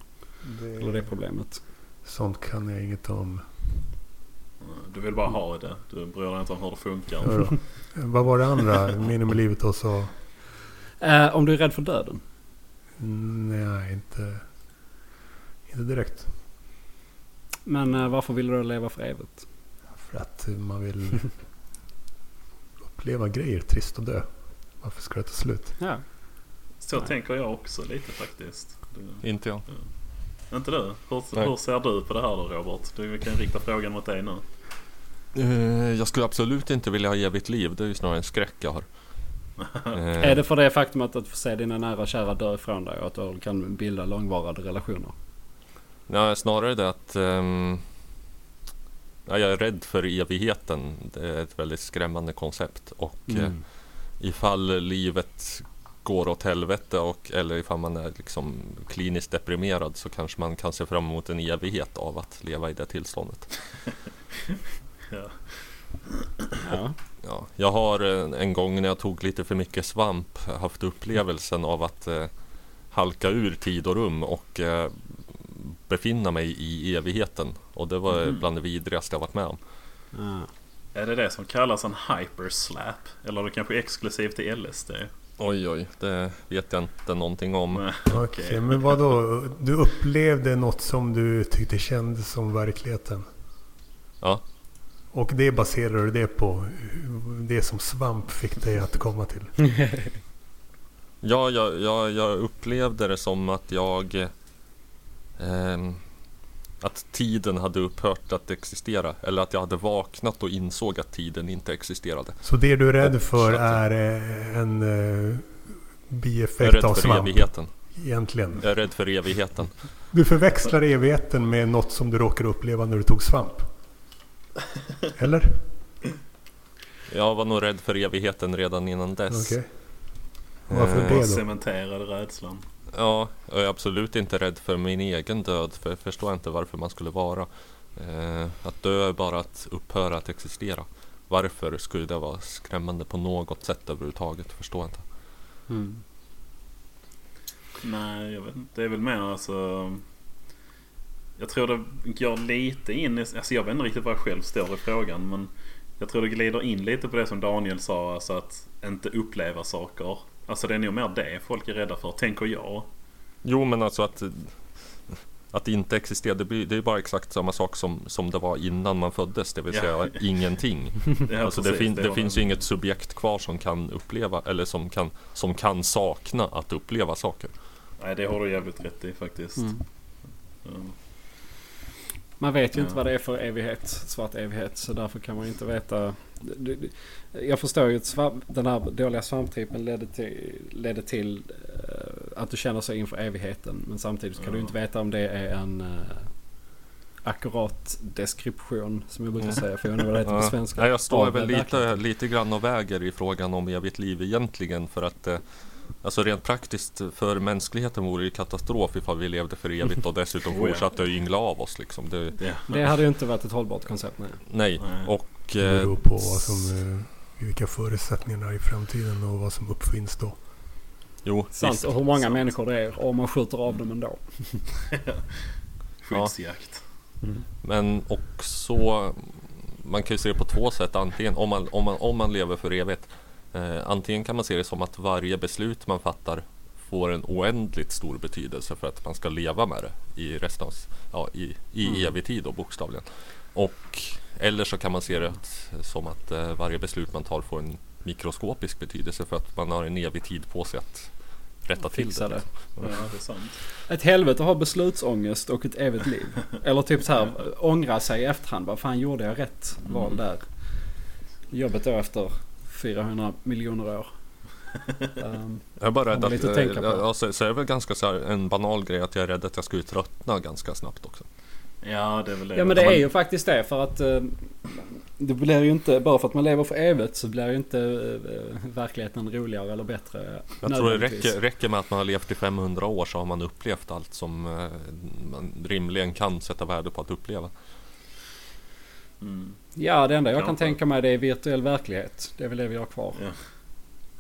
Eller det problemet? Sånt kan jag inget om. Du vill bara ha det. Du bryr dig inte om hur det funkar. Hörå. Vad var det andra meningen med livet då? Så, Eh, om du är rädd för döden? nej, inte, inte direkt. Men eh, varför vill du leva för evigt? För att man vill uppleva grejer, trist och dö. Varför ska det ta slut? Ja. Så Nej. tänker jag också lite faktiskt. Inte jag. inte du? Hur, Nej. hur ser du på det här då Robert? Du vi kan rikta frågan mot dig nu. Eh, Jag skulle absolut inte vilja ha evigt liv. Det är ju snarare en skräck jag har. <laughs> Eh, Är det för det faktum att du får se dina nära och kära dö ifrån dig och att du kan bilda långvariga relationer? Nej, snarare det att ja, jag är rädd för evigheten. Det är ett väldigt skrämmande koncept. Och Mm. eh, ifall livet går åt helvete och, eller ifall man är liksom kliniskt deprimerad så kanske man kan se fram emot en evighet av att leva i det tillståndet. <laughs> Ja. Ja. Ja, jag har eh, en gång när jag tog lite för mycket svamp haft upplevelsen av att eh, halka ur tid och rum och eh, befinna mig i evigheten. Och det var Mhm. bland det vidrigaste jag varit med om. Ja. Är det det som kallas en hyperslap? Eller är det kanske exklusivt till LSD? Oj oj, det vet jag inte någonting om. Okej, men vad då? Du upplevde något som du tyckte kändes som verkligheten? Ja. Och det baserar du det på? Det som svamp fick dig att komma till? <laughs> Ja, jag, jag, jag upplevde det som att jag... ehm, att tiden hade upphört att existera. Eller att jag hade vaknat och insåg att tiden inte existerade. Så det du är rädd Och för är eh, en eh, Jag är bieffekt av rädd för svamp? evigheten. Egentligen. Jag är rädd för evigheten. Du förväxlar evigheten med något som du råkade uppleva när du tog svamp? Eller? Jag var nog rädd för evigheten redan innan dess. Okej. Varför Eh, det då? cementerade rädslan. Ja, jag är absolut inte rädd för min egen död. För jag förstår inte varför man skulle vara. Eh, att dö är bara att upphöra att existera. Varför skulle det vara skrämmande på något sätt överhuvudtaget? Förstår jag inte. Mm. Nej, jag vet inte. Det är väl mer alltså... Jag tror det går lite in i... Alltså jag vet inte riktigt var jag själv står i frågan. Men jag tror det glider in lite på det som Daniel sa. Alltså att inte uppleva saker. Alltså det är nog mer det folk är rädda för, tänker jag. Jo, men alltså att att det inte existerar, det, blir, det är bara exakt samma sak som, som det var innan man föddes, det vill Ja. säga <laughs> ingenting. Ja, alltså det, fin, det var finns ju inget subjekt kvar som kan uppleva eller som kan, som kan sakna att uppleva saker. Nej, det har du jävligt rätt i faktiskt. Mm. Mm. Man vet ju Ja. inte vad det är för evighet, svart evighet. Så därför kan man inte veta. Jag förstår ju att den här dåliga svamptrippen ledde till, ledde till eh, att du känner så inför evigheten. Men samtidigt kan Ja. du inte veta om det är en uh, akkurat deskription som jag brukar säga. För jag undrar vad det heter på <laughs> Ja. svenska. Nej, jag står väl lite, lite grann och väger i frågan om evigt liv egentligen för att eh, Alltså rent praktiskt för mänskligheten vore det katastrof ifall vi levde för evigt och dessutom <laughs> Oh ja. fortsatte att yngla av oss liksom. Det, Ja. Det hade ju inte varit ett hållbart koncept. Nej. nej, Nej. och Det eh, beror på vad som, eh, vilka förutsättningarna är i framtiden och vad som uppfinns då. jo, Sant. visst. Och hur många sant. människor det är om man skjuter av dem ändå. <laughs> Skyddsjakt. Men också Man kan ju se det på två sätt. Antingen om man, om man, om man lever för evigt Eh, antingen kan man se det som att varje beslut man fattar får en oändligt stor betydelse för att man ska leva med det i resten av, ja, i, i Mm. evig tid då bokstavligen. Och, eller så kan man se det som att eh, varje beslut man tar får en mikroskopisk betydelse för att man har en evig tid på sig att rätta till det. det. Ja, det är sant. <laughs> Ett helvete att ha beslutsångest och ett evigt liv. <laughs> Eller typ så här ångra sig i efterhand. Vad fan gjorde jag rätt val Mm. där? Jobbet då efter 400 miljoner år. <laughs> Ehm, Jag är bara rädd att, att tänka på. ja, så, så är det väl ganska så här, en banal grej att jag är rädd att jag skulle tröttna ganska snabbt också. Ja, det är väl det. ja men det är ju faktiskt det för att eh, det blir ju inte, bara för att man lever för evigt så blir ju inte eh, verkligheten roligare eller bättre. Jag tror det räcker, räcker med att man har levt i 500 år så har man upplevt allt som eh, man rimligen kan sätta värde på att uppleva. Mm. Ja det enda jag kan Kanske. tänka mig det är virtuell verklighet. Det är väl det vi har kvar. Ja.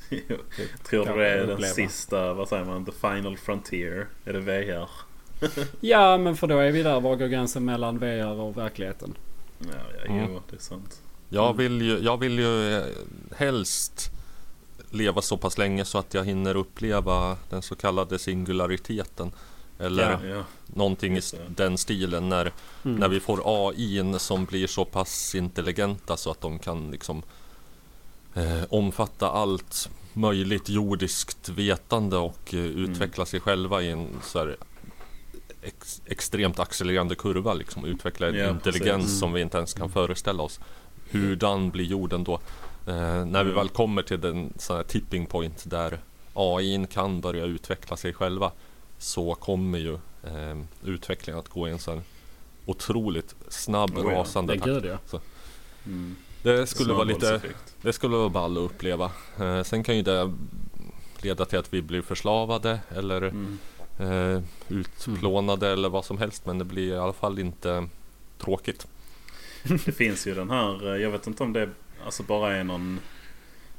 <laughs> Tror du Kan det är den uppleva. sista, vad säger man, the final frontier? Är det VR? <laughs> Ja men för då är vi där. Var går gränsen mellan VR och verkligheten? Ja, ja Mm. jo, det är sant. Jag vill ju, jag vill ju eh, helst leva så pass länge så att jag hinner uppleva den så kallade singulariteten. Eller Ja. Ja, någonting i den stilen när, Mm. när vi får AI som blir så pass intelligenta så att de kan liksom eh, omfatta allt möjligt jordiskt vetande och eh, utveckla sig själva i en så här ex, extremt accelererande kurva liksom utveckla en Ja, intelligens precis. som vi inte ens kan föreställa oss. Hurdan blir jorden då? Eh, när vi Mm. väl kommer till den sån här tipping point där AI kan börja utveckla sig själva så kommer ju eh, utvecklingen att gå i en sån otroligt snabb Oh ja, rasande Det takt. gud ja. mm. Det skulle vara lite det skulle vara ball att uppleva. Eh, sen kan ju det leda till att vi blir förslavade eller Mm. eh, utplånade eller vad som helst. Men det blir i alla fall inte tråkigt. <laughs> Det finns ju den här, eh, jag vet inte om det alltså bara är någon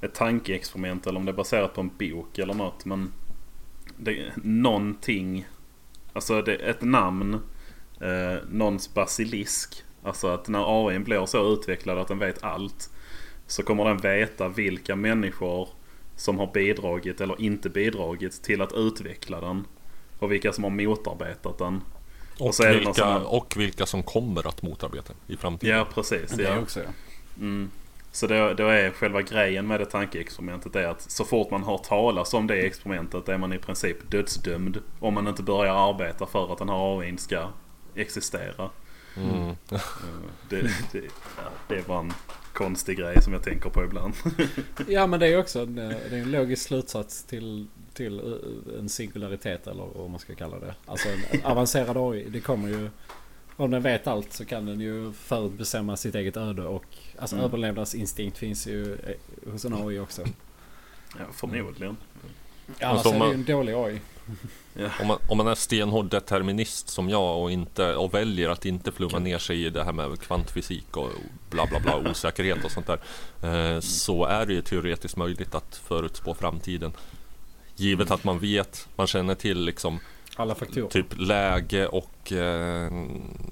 ett tankeexperiment eller om det är baserat på en bok eller något. Men det, någonting, alltså det, ett namn, eh, någons basilisk. Alltså att när AI blir så utvecklad att den vet allt. Så kommer den veta vilka människor som har bidragit eller inte bidragit till att utveckla den. Och vilka som har motarbetat den. Och, någon vilka, sån och vilka som kommer att motarbeta i framtiden. Ja precis. Det ja. också ja. Mm. Så då, då är själva grejen med det tankeexperimentet är att så fort man hör talas om det experimentet är man i princip dödsdömd. Om man inte börjar arbeta för att den här AIn ska existera. Mm. Eh, Det, det, det är bara en konstig grej som jag tänker på ibland. <laughs> Ja men det är också en, eh, det är en logisk slutsats till, till eh, en singularitet eller vad man ska kalla det. Alltså en avancerad AI. Det kommer ju... Om den vet allt så kan den ju förutbestämma sitt eget öde och alltså Mm. överlevnadsinstinkt finns ju eh, hos en AI också. Ja, förmodligen. Annars Alltså, är det man- ju en dålig AI. Om, man, om man är stenhård determinist som jag och, inte, och väljer att inte flumma ner sig i det här med kvantfysik och bla bla bla osäkerhet och sånt där. Eh, så är det ju teoretiskt möjligt att förutspå framtiden. Givet att man vet, man känner till liksom Alla faktorer. typ läge och eh,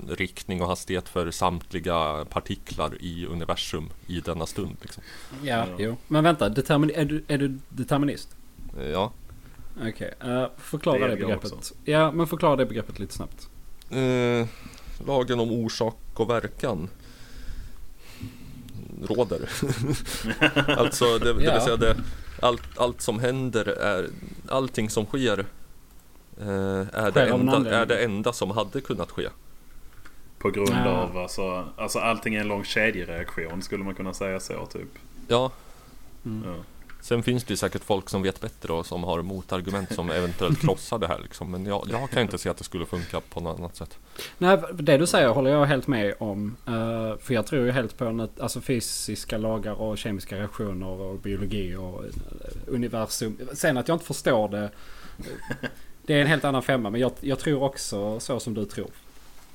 riktning och hastighet för samtliga partiklar i universum i denna stund. Liksom. Ja, Ja. jo. Men vänta, determin, är, du, är du determinist? Eh, Ja. Okej, eh, förklara Det det, begreppet. också. Ja, men förklara det begreppet lite snabbt. Eh, lagen om orsak och verkan råder. <laughs> alltså det, det Ja. vill säga det, allt, allt som händer är, allting som sker eh, är, det enda, är det enda som hade kunnat ske. På grund Ja. av alltså, alltså allting är en lång kedjereaktion skulle man kunna säga så typ. Ja, Mm. Ja. sen finns det ju säkert folk som vet bättre och som har motargument som eventuellt krossar det här liksom. Men jag, jag kan inte se att det skulle funka på något annat sätt. Nej, det du säger håller jag helt med om. Eh, för jag tror ju helt på alltså fysiska lagar och kemiska reaktioner och biologi och eh, universum. Sen att jag inte förstår det. <laughs> Det är en helt annan femma. Men jag, jag tror också så som du tror.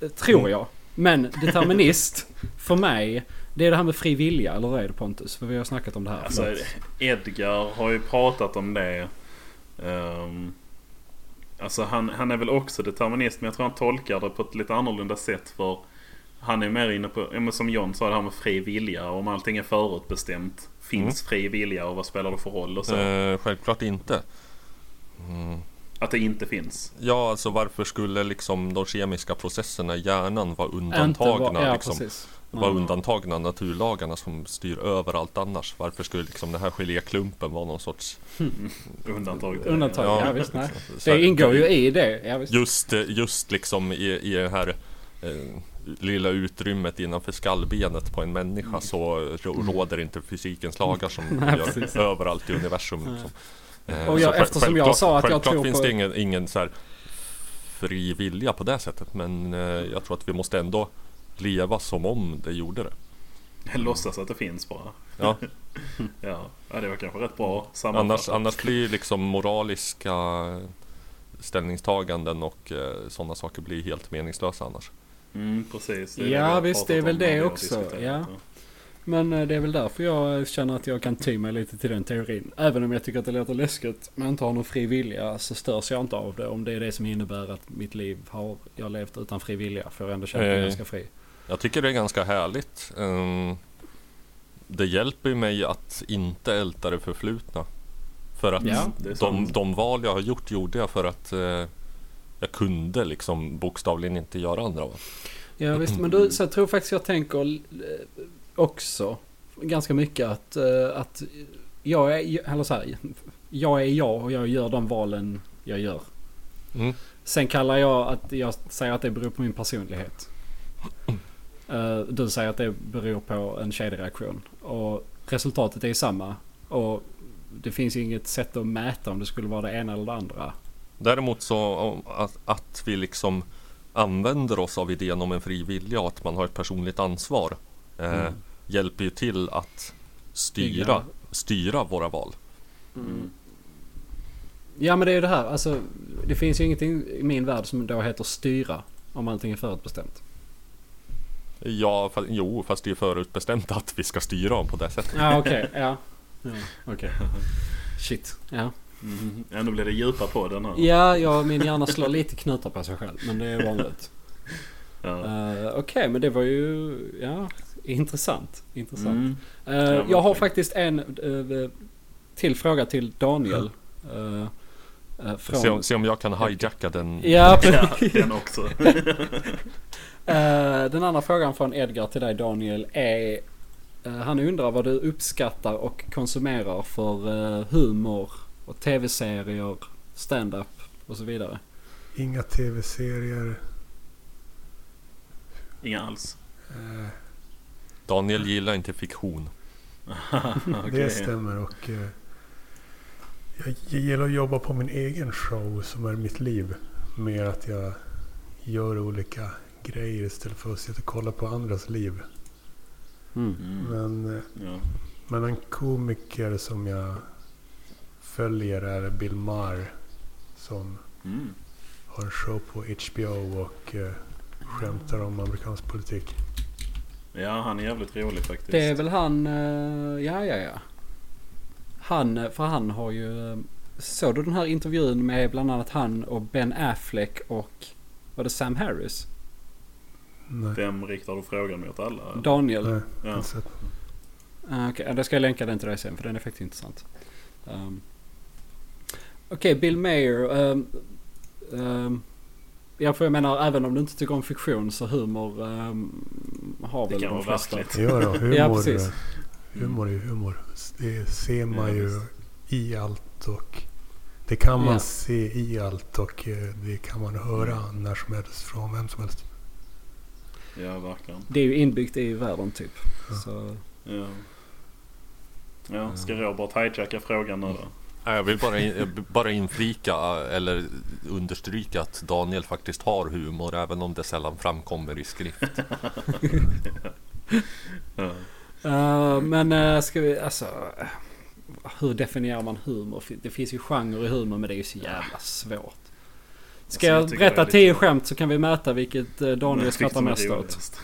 Eh, Tror jag. Men determinist för mig. Det är det här med fri vilja. Eller vad är det Pontus? För vi har snackat om det här. Alltså. Edgar har ju pratat om det. Ehm, alltså han, han är väl också determinist men jag tror han tolkar det på ett lite annorlunda sätt för Han är mer inne på, som John sa, det här med fri vilja. Om allting är förutbestämt. Finns fri vilja och vad spelar det för roll och så? Eh, självklart inte. Mm. Att det inte finns. Ja, alltså varför skulle liksom de kemiska processerna i hjärnan vara undantagna? vara- ja, liksom, precis. vara undantagna naturlagarna som styr över allt annars? Varför skulle liksom den här geléklumpen vara någon sorts... <laughs> Undantag. Undantag, Ja. ja, visst. Nej. <laughs> Så Det ingår ju i det. Ja, visst. Just, just liksom i, i det här eh, lilla utrymmet innanför skallbenet på en människa så rå- råder inte fysikens lagar som <laughs> Nej, gör precis. överallt i universum. Liksom. Eh, Och jag- eftersom jag sa att jag tror finns på- det ingen, ingen så här fri vilja på det sättet men eh, jag tror att vi måste ändå leva som om det gjorde det. <laughs> Låtsas att det finns bara. <laughs> Ja, Ja, det var kanske rätt bra annars, sammanfattat. annars blir liksom moraliska ställningstaganden och eh, sådana saker blir helt meningslösa annars. Mm, precis. Ja, visst, det är väl det också, ja. Men eh, det är väl därför jag känner att jag kan ty mig lite till den teorin. Även om jag tycker att det låter läskigt men inte har någon fri vilja så störs jag inte av det. Om det är det som innebär att mitt liv har jag levt utan fri vilja får jag ändå känna mig Eh. ganska fri. Jag tycker det är ganska härligt. Ehm, Det hjälper ju mig att inte älta det förflutna. För att Ja. De, de val jag har gjort gjorde jag för att eh, jag kunde liksom bokstavligen inte göra andra val. Ja visst, men du, så jag tror faktiskt jag tänker eh, också ganska mycket att, eh, att jag är, eller så här, jag är jag och jag gör de valen jag gör. Mm. Sen kallar jag att jag säger att det beror på min personlighet. Eh, Du säger att det beror på en kedjereaktion. Och resultatet är samma. Och det finns inget sätt att mäta om det skulle vara det ena eller det andra. Däremot så att, att vi liksom använder oss av idén om en fri vilja och att man har ett personligt ansvar eh, Mm. Hjälper ju till att styra, styra våra val. Mm. Ja men det är ju det här. Alltså, det finns ju ingenting i min värld som då heter styra. Om allting är förutbestämt. Ja, fa- jo, fast det är förutbestämt att vi ska styra dem på det sättet. Ja okej, ja. ja <laughs> okej. Shit, ja. Mm. Ja, nu blir det djupa på den här. Ja, ja, min hjärna slår lite knutar på sig själv. Men det är vanligt. Ja. Uh, okej, men det var ju... Ja, intressant. Intressant. Mm. Ja, jag har faktiskt en eh, till fråga till Daniel. Eh, eh, Se, om, från... se om jag kan hijacka den. Ja, <laughs> Ja, den också. <laughs> Den andra frågan från Edgar till dig Daniel är... han undrar vad du uppskattar och konsumerar för humor och tv-serier, stand-up och så vidare. Inga tv-serier. Inga alls. Daniel gillar inte fiktion. <laughs> Okej. Det stämmer och eh, jag gillar att jobba på min egen show som är mitt liv. Mer att jag gör olika grejer istället för att sitta och kolla på andras liv. Mm. Mm. Men, eh, Ja. men en komiker som jag följer är Bill Maher. Som Mm. har en show på HBO och eh, skämtar om amerikansk politik. Ja, han är jävligt rolig faktiskt. Det är väl han... eh, ja, ja, ja. Han, eh, för han har ju... eh, Såg du den här intervjun med bland annat han och Ben Affleck och... Var det Sam Harris? Nej, Vem riktar du frågan mot? Alla? eller? Daniel? nej, Ja. Ah, Okej, okay. då ska jag länka den till dig sen för den är faktiskt intressant. Um, Okej, Bill Mayer. Um, um, ja, för jag menar även om du inte tycker om fiktion så humor um, har Det väl kan de vara flesta. verkligt. Ja, då, <laughs> humor, Ja, precis. humor är ju humor. Det ser man Ja, ju visst. i allt och det kan man Ja. se i allt och eh, det kan man höra Mm. när som helst från vem som helst. Ja, verkligen. Det är ju inbyggt i världen typ. Ja. Så, Ja. Ja, ska Robert hijacka frågan nu då? Jag vill bara, in, bara inflika eh, eller understryka att Daniel faktiskt har humor även om det sällan framkommer i skrift. <laughs> Uh, men uh, ska vi, alltså... hur definierar man humor? Det finns ju genre i humor men det är ju så jävla svårt. Ska Alltså, jag jag, berätta lite- tio skämt så kan vi mäta vilket Daniel skrattar mest åt. <laughs>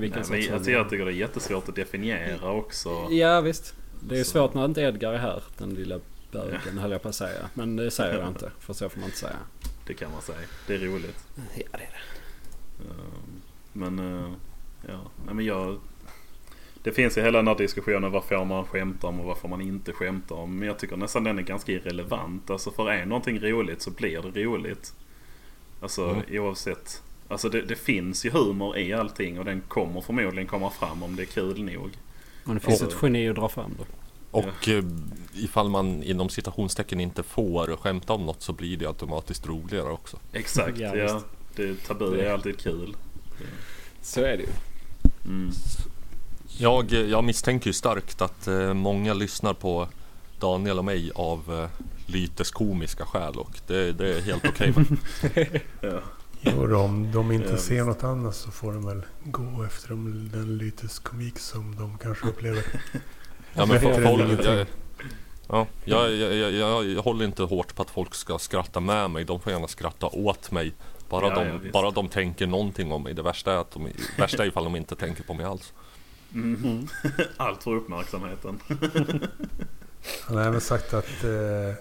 vilken Nej, men, alltså, jag tycker det är jättesvårt att definiera också. Ja visst. Det är Så. svårt när inte Edgar är här. Den lilla bögen höll jag på att säga. Men det säger jag inte. För så får man inte säga. Det kan man säga. Det är roligt. Ja det är det. Um, Men eh, ja, Nej, men jag... Det finns ju hela den här diskussionen vad får man skämta om och vad får man inte skämta om. Men jag tycker nästan den är ganska irrelevant. Alltså för är någonting roligt så blir det roligt. Alltså Mm. oavsett. Alltså det, det finns ju humor i allting och den kommer förmodligen komma fram om det är kul nog. Men det finns Och- ett geni att dra fram då. Och eh, ifall man inom citationstecken inte får skämta om något så blir det automatiskt roligare också. Exakt, Ja, ja. Det, tabu är alltid kul. Så är det ju. Mm. Jag, jag misstänker ju starkt att eh, många lyssnar på Daniel och mig av eh, lyteskomiska skäl och det, det är helt okej. med. <laughs> <laughs> Ja. Och om de inte ser något annat så får de väl gå efter de- den lyteskomik som de kanske upplever. <laughs> Ja, men är folk, jag, ja, jag, jag, jag, jag, jag håller inte hårt på att folk ska skratta med mig. De får gärna skratta åt mig. Bara, Ja, de, bara de tänker någonting om mig. Det värsta är, att de, värsta är ifall de inte tänker på mig alls. Mm. <laughs> Allt för uppmärksamheten. Han har även sagt att eh,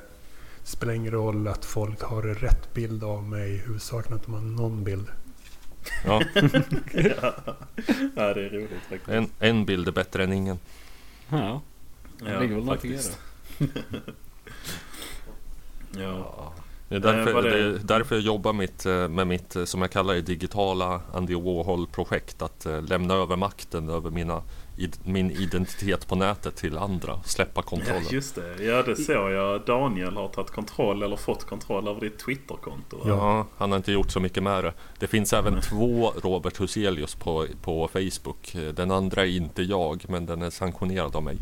spelar ingen roll att folk har rätt bild av mig. Huvudsaken att de har någon bild. Ja, ja. <laughs> ja, det är roligt faktiskt. en, en bild är bättre än ingen. Ja, det ligger väl någonting i det. <laughs> Ja. Det är därför, Eh, det- är därför jag jobbar mitt, eh, med mitt, eh, som jag kallar det, digitala Andy Warhol-projekt. Att lämna över makten över mina, min identitet på nätet till andra. Släppa ja, kontrollen. just det. Ja, det såg jag. Daniel har tagit kontroll eller fått kontroll över ditt Twitterkonto. Ja, han har inte gjort så mycket med det. Det finns även två Robert Huselius på, på Facebook. Den andra är inte jag, men den är sanktionerad av mig.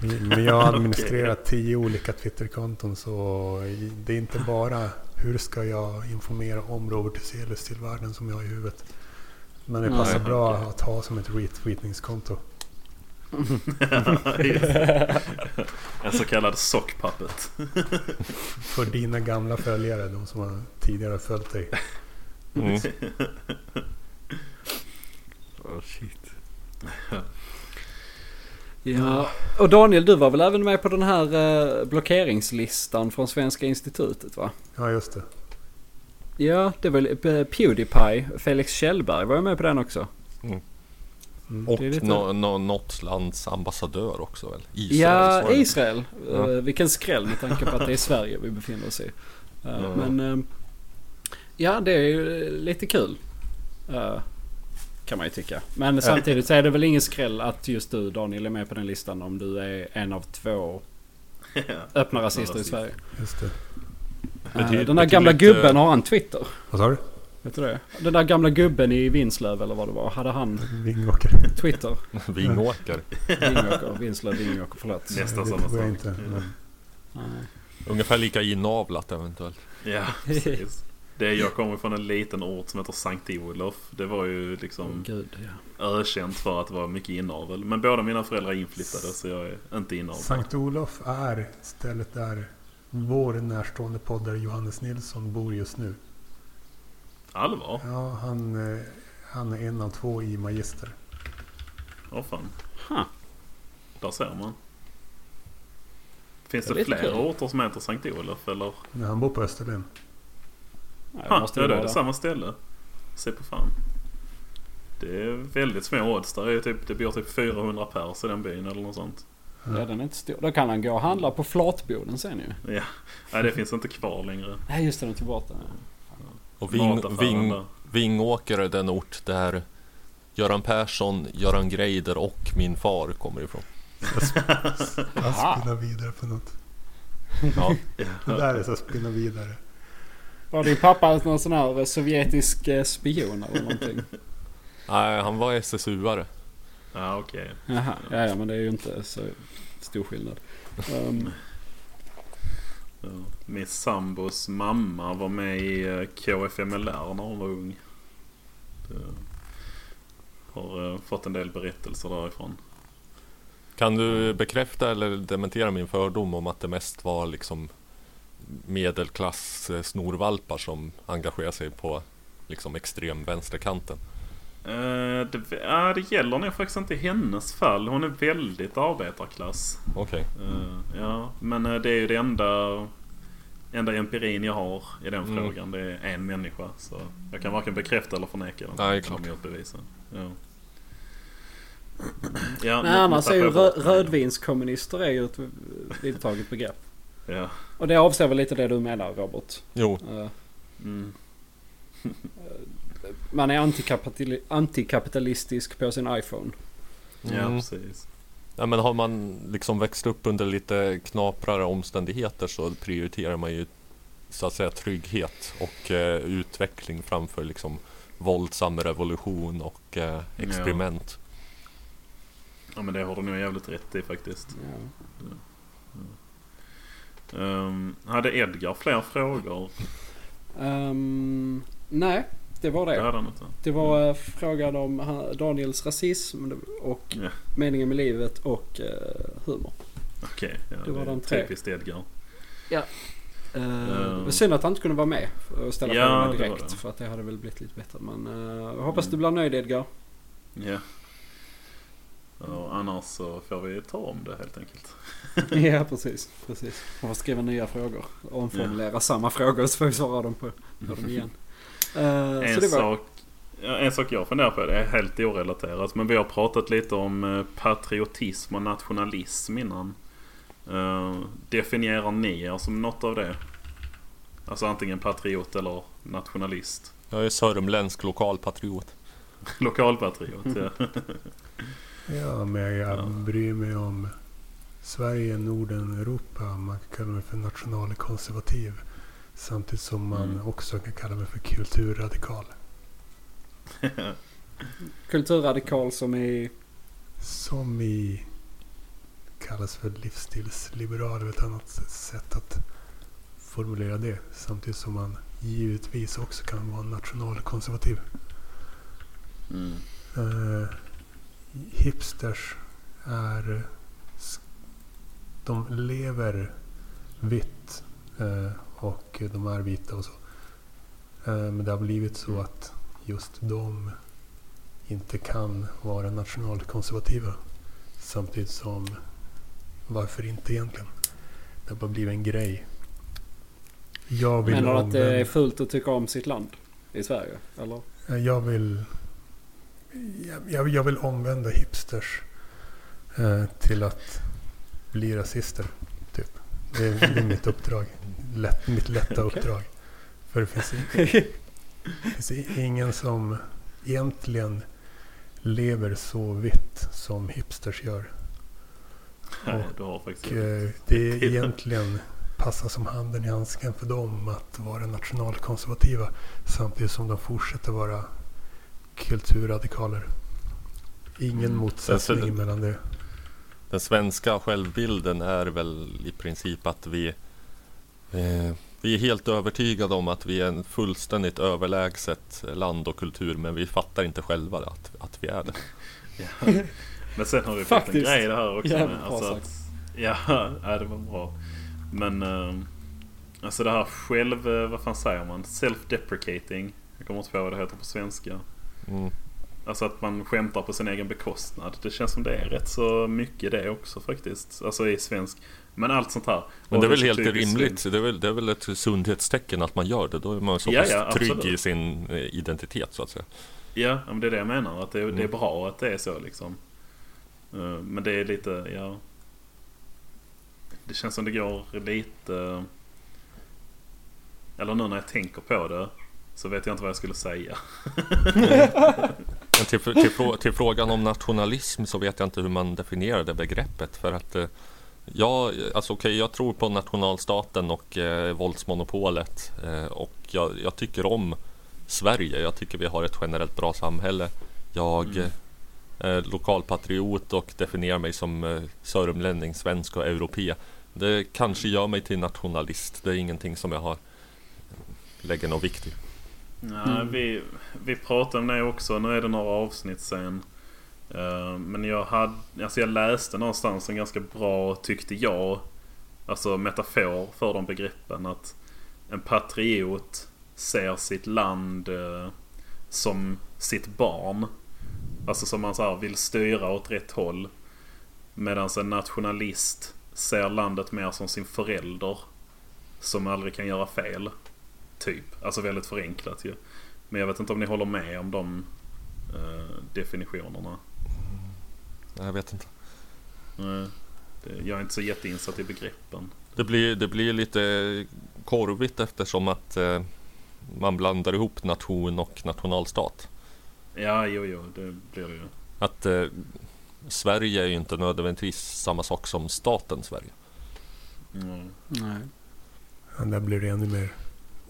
Men jag har <laughs> administrerat tio olika Twitterkonton så det är inte bara hur ska jag informera om Robert Hyselius till världen som jag har i huvudet. Men det passar Nej. bra att ha som ett retweetningskonto. <laughs> En så kallad sockpuppet. <laughs> För dina gamla följare, de som har tidigare följt dig. Mm. Oh, shit. Ja, och Daniel du var väl även med på den här eh, blockeringslistan från Svenska institutet va? Ja, just det. Ja, det var eh, Pewdiepie, Felix Kjellberg var ju med på den också. Mm. Och Det är lite- nå, nå, något lands ambassadör också väl? Israel, ja. Israel. Ja. Eh, vilken skräll med tanke på att det är Sverige vi befinner oss i. Ja. Men ja, det är ju lite kul. Eh, kan man ju tycka. Men samtidigt så är det väl ingen skräll att just du Daniel är med på den listan om du är en av två <laughs> öppna rasister i. Sverige. Just det. Eh, Betyder- den där gamla inte- gubben, har han Twitter? Vad sa du? Vet du det? Den där gamla gubben i Vinslöv eller vad det var. Hade han Vingåker? Twitter? <laughs> Vingåker. Vingåker, Vinslöv, Vingåker, förlåt. Nästan det samma sak. inte. Men Nej. Ungefär lika inavlat eventuellt. Ja, precis. Det, jag kommer från en liten ort som heter Sankt Olof. Det var ju liksom gud, ja. ökänt för att det var mycket inavel. Men båda mina föräldrar är inflyttade så jag är inte inavel. Sankt Olof är stället där vår närstående poddare Johannes Nilsson bor just nu. Allvar? Ja, han, eh, han är en av två i Magister. Åh fan. Huh. Där ser man. Finns Det är det, fler orter som heter Sankt Olof eller? Men han bor på Österlen. Det Ha, måste ja, ju då är det det. samma ställe. Se på fan. Det är väldigt små odds. Där är typ, det bor typ 400 pers i den byn eller något sånt. Ja, den är inte stor. Då kan han gå och handla på flatboden sen ju. Ja. Nej, det finns inte kvar längre. Nej, just det. Den tog bort den. Och Ving, Ving. Vingåker är den ort där Göran Persson, Göran Greider och min far kommer ifrån. Jag spinner vidare på något. Ja, Det där är så spinna vidare. Var din pappa någon sån här sovjetisk eh, spion eller någonting? nej, han var SSU-are. Ja, okej. Jaha, ja, ja men det är ju inte så stor skillnad. Um. Min sambos mamma var med i eh, KFMLR när hon var ung. Det har eh, fått en del berättelser därifrån. Kan du bekräfta eller dementera min fördom om att det mest var liksom medelklass snorvalpar som engagerar sig på liksom extrem vänsterkanten? Eh, det, ja, det gäller nog faktiskt inte i hennes fall. Hon är väldigt arbetarklass. Okej. Eh, ja, men eh, det är ju det enda, enda empirin jag har i den Mm. frågan det är en människa. Så jag kan varken bekräfta eller förneka dem. Nej, De klart. gjort bevisen. Ja. <clears throat> Ja, nu annars är ju rö- rödvinskommunister är ju ett vedertaget begrepp. Ja. Och det avser väl lite det du menar Robert. Jo, Eh, Mm. <laughs> Man är antikapitali- antikapitalistisk på sin iPhone. ja, Mm. precis. Ja, men har man liksom växt upp under lite knaprare omständigheter så prioriterar man ju så att säga trygghet och eh, utveckling framför liksom våldsam revolution och eh, experiment. Ja men det har du nog jävligt rätt i faktiskt. Um, hade Edgar fler frågor? Ehm, nej, det var Det det. hade han inte. Det var eh, frågan om Daniels rasism och Ja. meningen med livet och eh, humor. Okej, ja, Det var är de tre. Typiskt Edgar. Uh, Ehm. Synd att han inte kunde vara med och ställa Ja, frågorna det direkt. det. För att det hade väl blivit lite bättre. Men eh, jag hoppas Mm. du blir nöjd Edgar. Ja. Och annars så får vi ta om det helt enkelt. ja <laughs> precis. precis. Man får skriva nya frågor. Och omformulera samma frågor så får vi svara dem på, på dem igen. <laughs> Eh, En, så det var, sak, ja, en sak jag funderar på, det är helt orelaterat. Men vi har pratat lite om eh, patriotism och nationalism innan. Eh, definierar ni er som något av det? Alltså antingen patriot eller nationalist. Jag är sörmländsk lokalpatriot. <laughs> Lokalpatriot, ja. Ja, men jag Ja. bryr mig om Sverige, Norden, Europa. Man kan kalla mig för nationalkonservativ. Samtidigt som man Mm. också kan kalla mig för kulturradikal. <laughs> kulturradikal som i... Som i kallas för livsstilsliberal. Det är ett annat sätt att formulera det. Samtidigt som man givetvis också kan vara nationalkonservativ. Mm. Eh, hipsters är... De lever vitt eh, och de är vita och så. Eh, men det har blivit så att just de inte kan vara nationalkonservativa. Samtidigt som, varför inte egentligen? Det har bara blivit en grej. Jag vill, Menar du att det är fult att tycka om sitt land? I Sverige? Eller? Eh, jag vill, jag, jag, vill omvända hipsters eh, till att bli rasister. Typ. Det, är- det är mitt uppdrag. Lätt, mitt lätta uppdrag. För det finns, i- det finns ingen som egentligen lever så vitt som hipsters gör. Nej, du har Och eh, det är egentligen passar som handen i handsken för dem att vara nationalkonservativa samtidigt som de fortsätter vara kulturradikaler. Ingen Mm. motsättning Sen- mellan det. Den svenska självbilden är väl i princip att vi eh, Vi är helt övertygade om att vi är en fullständigt överlägset land och kultur men vi fattar inte själva att, att vi är det. <laughs> Ja. Men sen har vi fått en Faktiskt. grej det här också. Jävligt Med, alltså att, ja, <laughs> ja, det var bra. Men ehm, alltså det här själv, eh, vad fan säger man? Self-deprecating. Jag kommer inte på vad det heter på svenska. Mm. Alltså att man skämtar på sin egen bekostnad. Det känns som det är rätt så mycket det också faktiskt. Alltså i svensk. Men allt sånt här. Men det är väl helt rimligt. Det är, väl, det är väl ett sundhetstecken att man gör det. Då är man så Ja, pass ja, trygg absolut. i sin eh, identitet så att säga. Ja, men det är det jag menar. Att det, det är Mm. bra att det är så liksom. Eh, Men det är lite, ja. Det känns som det går lite... Eller nu när jag tänker på det. Så vet jag inte vad jag skulle säga. Men till, till, till frågan om nationalism så vet jag inte hur man definierar det begreppet. För att eh, ja, alltså okej, jag tror på nationalstaten och eh, våldsmonopolet. Eh, och jag, jag tycker om Sverige. Jag tycker vi har ett generellt bra samhälle. Jag Mm. eh, är lokalpatriot och definierar mig som eh, sörmlänning, svensk och europé. Det kanske gör mig till nationalist. Det är ingenting som jag har lägger någon vikt i. Ja, Mm. vi, vi pratade om det också. Nu är det några avsnitt sen. Eh, Men jag, hade, alltså jag läste någonstans en ganska bra, tyckte jag, alltså metafor för de begreppen. Att en patriot ser sitt land eh, som sitt barn. Alltså som man så här vill styra åt rätt håll. Medan en nationalist ser landet mer som sin förälder. som aldrig kan göra fel. Typ. Alltså väldigt förenklat ju. Men jag vet inte om ni håller med om de eh, definitionerna. Jag vet inte. Nej, det, jag är inte så jätteinsatt i begreppen. Det blir, det blir lite korvigt eftersom att eh, man blandar ihop nation och nationalstat. Ja, jo, jo, det blir det ju. Att eh, Sverige är ju inte nödvändigtvis samma sak som staten Sverige. Mm. Nej. Ja, där blir det ännu mer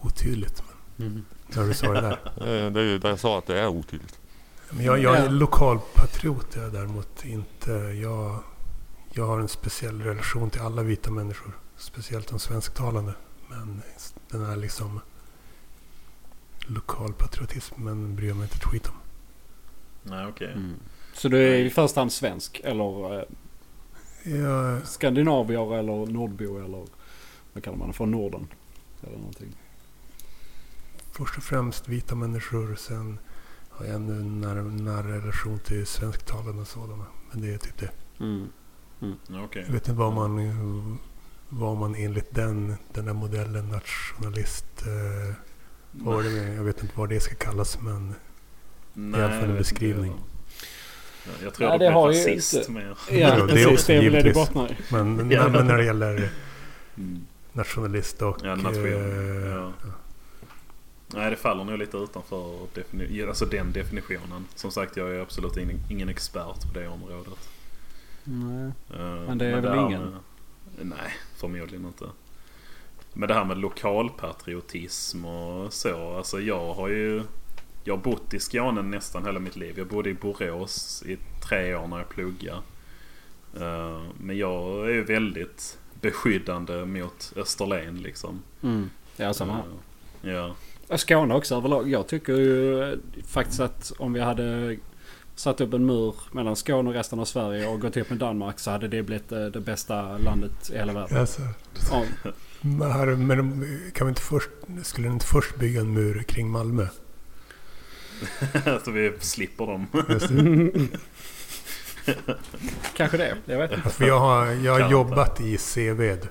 otydligt. Men, Mm. när du sa det där. <laughs> Det är ju där jag sa att det är otydligt. Men jag, jag är Ja. lokalpatriot är jag däremot inte. Jag, jag har en speciell relation till alla vita människor. Speciellt de svensktalande. Men den här liksom lokalpatriotismen bryr jag mig inte ett skit om. Nej, okej. Mm. Så du är i första hand svensk eller eh, Jag, skandinavier eller nordbo eller vad kallar man det? Från Norden? Eller någonting. Först och främst vita människor. Sen har jag ännu nära, nära relation till svensktalande och sådana. Men det är typ det. Mm. Ja, okej. Jag vet inte vad man, vad man enligt den, den där modellen nationalist. Eh, vad det med? Jag vet inte vad det ska kallas men Nej, i alla fall en beskrivning. jag tror Ja, <laughs> det har ju rasist inte- mer. Ja, Ja, det är också Det givetvis. Men, Ja. men när det gäller Mm. nationalist och... Ja, nation. eh, Ja. Nej, det faller nog lite utanför defini- alltså den definitionen. Som sagt, jag är absolut ingen, ingen expert på det området. Nej. Eh, Men det är väl ingen? Med, nej, förmodligen inte. Men det här med lokalpatriotism och så. Alltså jag har ju... Jag har bott i Skåne nästan hela mitt liv. Jag bodde i Borås i tre år när jag pluggade. Eh, Men jag är ju väldigt beskyddande mot Österlen liksom. Mm. Ja, samma här. Eh, Ja. Skåne också överlag. Jag tycker ju eh, faktiskt att om vi hade satt upp en mur mellan Skåne och resten av Sverige och gått upp med Danmark så hade det blivit eh, det bästa landet i hela världen. Alltså, Ja, men här, men kan vi inte först, skulle ni inte först bygga en mur kring Malmö? <laughs> Så vi slipper dem. <laughs> Kanske det. Jag vet inte. För jag har, jag har jobbat i Seved.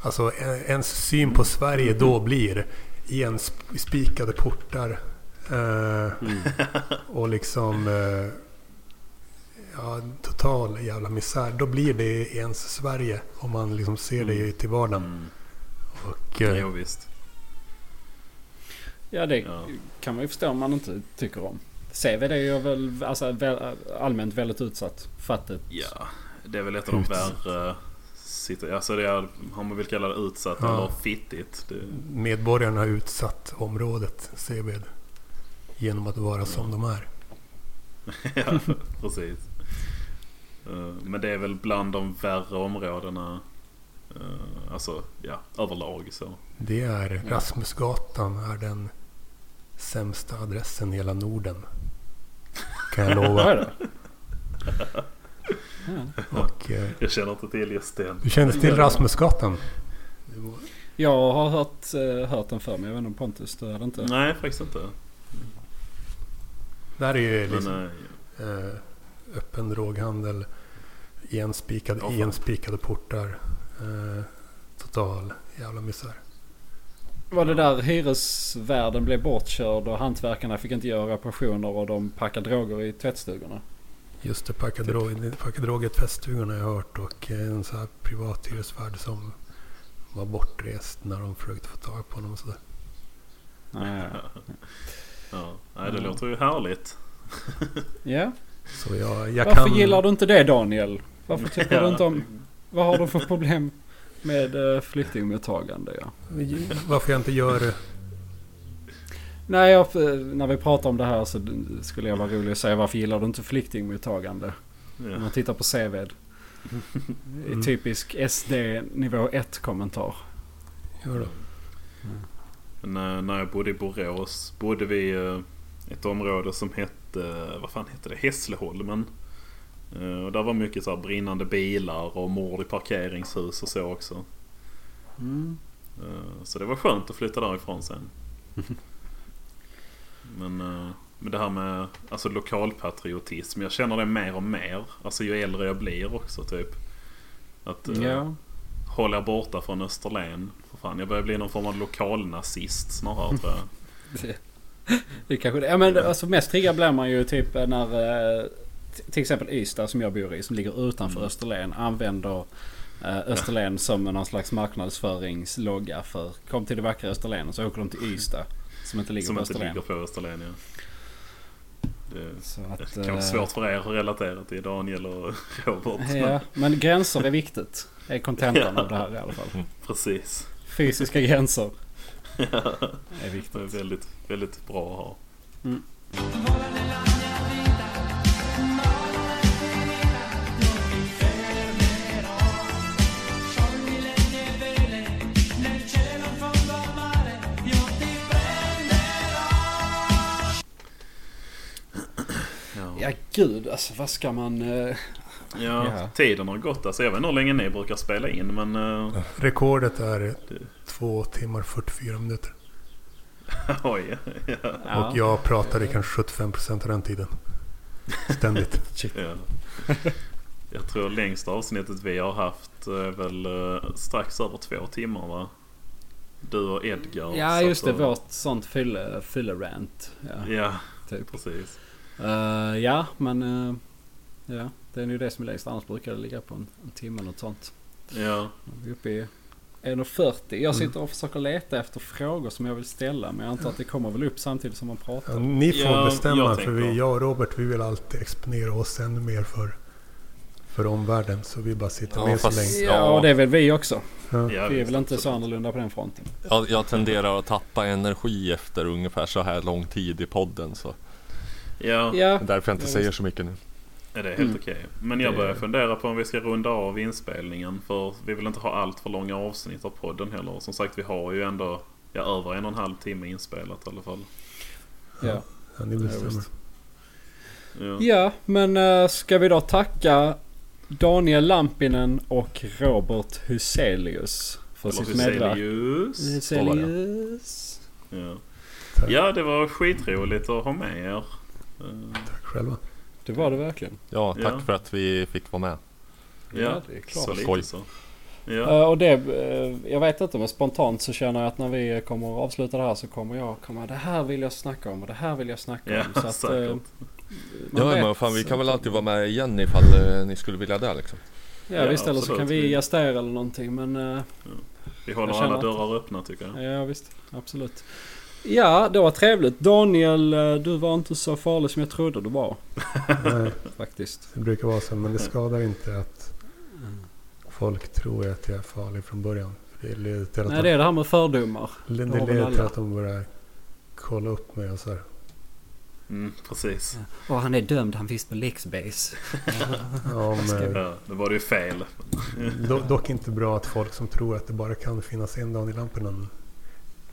Alltså en- ens syn på Sverige då blir enspikade portar. Eh, Mm. och liksom eh, ja, total jävla misär. Då blir det ens Sverige om man liksom ser det Mm. till vardagen. Mm. Och, eh, Jo, visst. Ja, det Ja. kan man ju förstå om man inte tycker om. CVD är ju väl alltså, väl, allmänt väldigt utsatt. Fattigt. Ja, det är väl ett av de värre... situ- Alltså det är, om man vill kalla det utsatt Ja. eller fittigt. Det, medborgarna har utsatt området Seved. Genom att vara som de är. <laughs> ja, precis. Eh, Men det är väl bland de värre områdena. eh, Alltså, ja, överlag så. Det är Ja. Rasmusgatan är den sämsta adressen i hela Norden. Kan jag lova. <laughs> Vad är det? Ja. Och, eh, Jag känner inte till just den. du känner till Rasmusgatan? Jag har hört, eh, hört den för mig. Jag vet inte om Pontus, du hade inte? Nej, faktiskt inte. Där är ju liksom eh, eh, öppen droghandel, enspikade, Ja, fan. enspikade portar. Eh, total jävla misär. Var det där hyresvärden blev bortkörd och hantverkarna fick inte göra reparationer och de packade droger i tvättstugorna? Just det, packa, Typ. droger i tvättstugorna har jag hört och eh, en sån här privat hyresvärd som var bortrest när de försökte få tag på honom och sådär. Ja. Nej, det låter ju härligt. <laughs> Ja. Så jag, jag Varför kan... gillar du inte det Daniel? Varför tycker Ja. du inte om... Vad har du för problem med eh, flyktingmottagande? Ja? Varför jag inte gör... Nej, jag, när vi pratar om det här så skulle jag vara rolig att säga varför gillar du inte flyktingmottagande? Om Ja. man tittar på CVD. <laughs> I Mm. typisk SD nivå 1 kommentar. Gör då. Men när, när jag bodde i Borås bodde vi i ett område som hette, vad fan hette det, Hässleholmen. Eh, Och där var mycket så här brinnande bilar och mord i parkeringshus och så också. Mm. Eh, Så det var skönt att flytta därifrån sen. <laughs> Men, eh, men det här med alltså lokalpatriotism. Jag känner det mer och mer. Alltså ju äldre jag blir också typ. Att, eh, Ja. håll er borta från Österlen. För fan, jag börjar bli någon form av lokalnazist snarare tror jag. <laughs> Det kanske det. Ja men alltså mest triggad blir man ju typ när eh, till exempel Ystad som jag bor i som ligger utanför Mm. Österlen använder eh, Österlen som någon slags marknadsföringslogga för kom till det vackra Österlen och så åker de till Ystad som inte ligger Som på inte Österlen. ligger på Österlen ja. Det Så att, det kan vara eh, svårt för er att relatera till Daniel och <laughs> Robert. Ja, men gränser är viktigt. Är kontentan av det här i alla fall. Precis. Fysiska gränser <laughs> är Det är viktigt. väldigt, väldigt bra att ha. Ja. Ja gud alltså vad ska man... eh, Ja, Ja. tiden har gått. Alltså, jag vet inte hur länge ni brukar spela in men... eh, Rekordet är Det- två timmar 44 minuter. <laughs> oj. Ja. Och jag pratade kanske 75% av den tiden. Ständigt. <laughs> Ja. Jag tror längsta avsnittet vi har haft är väl eh, strax över två timmar va? Du och Edgar. Ja just det, och- vårt sånt fylle, fylle-rant. Ja, Ja, typ. precis. Eh, ja men... eh, ja, det är ju det som är längst. Annars brukar det ligga på en, en timme eller något sånt. Ja, Vi är uppe i 1.40. Jag sitter och försöker leta efter frågor som jag vill ställa. Men jag antar att det kommer väl upp samtidigt som man Ja, pratar. ni får Ja, bestämma jag för vi, jag och Robert vi vill alltid exponera oss ännu mer för, för omvärlden. Så vi bara sitter Ja, med så fast- länge. Ja, Ja. och det är väl vi också. Ja. ja Vi är väl inte så annorlunda på den fronten. Jag, jag tenderar att tappa energi efter ungefär så här lång tid i podden. Så Ja, Ja, därför jag inte Ja, säger så mycket nu. är det är helt Mm. okej. Men jag Det- börjar fundera på om vi ska runda av inspelningen. För vi vill inte ha allt för långa avsnitt av podden heller. Som sagt, vi har ju ändå ja, över en och en halv timme inspelat i alla fall. ja. Ja, ni Ja, bestämmer. Ja. ja men uh, ska vi då tacka Daniel Lampinen och Robert Huselius för Eller sitt medverkan. Huselius. Huselius. Ja. Ja, det var skitroligt att ha med er. Eh, Tack själva. Det var det verkligen. Ja, tack Ja. för att vi fick vara med. Ja, det är klart. så Skoj. så. Ja, Eh, och det, eh, jag vet inte men spontant så känner jag att när vi kommer att avsluta det här så kommer jag komma det här vill jag snacka om och det här vill jag snacka ja om. Så att, man Ja vet men fan vi kan väl alltid vara med igen ifall ni skulle vilja det liksom. Ja, Ja, visst eller så kan vi gästa er eller någonting men eh, Vi håller alla att- dörrar öppna tycker jag. ja visst absolut. Ja det var trevligt. Daniel eh, du var inte så farlig som jag trodde du var Nej, faktiskt. det brukar vara så men det skadar inte att folk tror att jag är farlig från början. Det leder till att, Nej det är det här med fördomar. de, det leder till att de börjar kolla upp mig och så här. Mm, precis. Och han är dömd, han finns på Lexbase. <laughs> Ja, men, Ja, då var det ju fel. do, dock inte bra att folk som tror att det bara kan finnas en Daniel Lampinen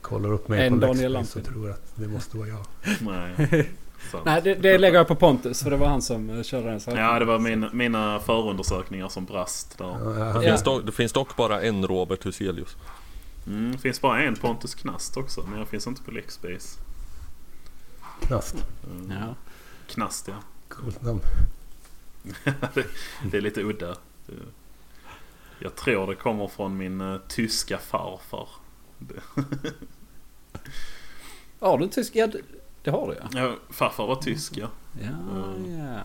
kollar upp mig En på Daniel Lexbase och tror att det måste vara jag. <laughs> Nej. Det, det lägger jag på Pontus för det var han som eh, körde den saken. Ja, det var min, mina förundersökningar som brast där. Ja, Det, Ja. finns dock, det finns dock bara en Robert Huselius. Mm, det finns bara en Pontus Knast också, men jag finns inte på Lexbase. Knast. Mm. Ja. Knast, ja. Coolt namn. det, <laughs> det är lite udda. Jag tror det kommer från min uh, tyska farfar. <laughs> Det, Har du en tysk? Ja det, har du ja. ja, farfar var tysk, ja. Ja, Mm. ja.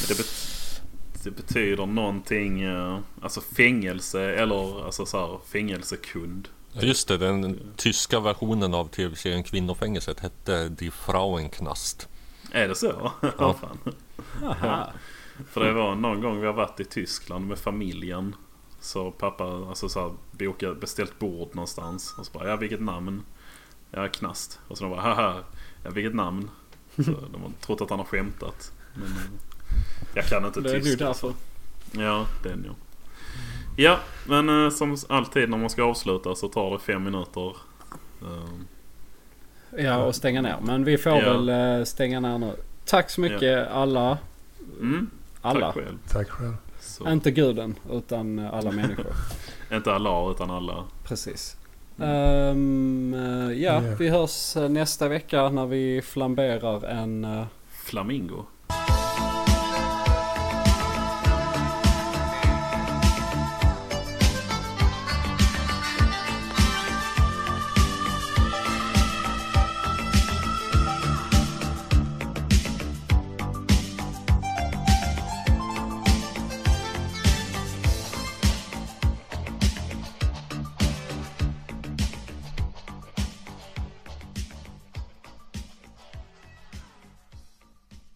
Men det, bet- det betyder någonting, eh, alltså fängelse eller alltså så här, fängelsekund. Ja, just det, den tyska versionen av tv-serien Kvinnofängelset hette Die Frauenknast. Är det så? Ja. <laughs> fan. Aha. För det var någon gång vi har varit i Tyskland med familjen. Så pappa alltså så här, bokat, beställt bord någonstans. Och så bara, ja vilket namn? Ja, Knast. Och så de bara, haha, ja vilket namn? Så de har trott att han har skämtat. Men eh, jag kan inte Det är ju tyska. därför. Ja, den ja. Ja, men eh, som alltid när man ska avsluta så tar det fem minuter. Ehm, Ja och stänga ner. Men vi får Ja. väl eh, stänga ner nu. Tack så mycket alla. mm, Alla. Tack själv. Tack själv. Så, Inte guden utan eh, alla människor. <laughs> Inte alla utan alla. Precis. Ehm, eh, ja, Ja. vi hörs eh, nästa vecka när vi flamberar en... eh, Flamingo.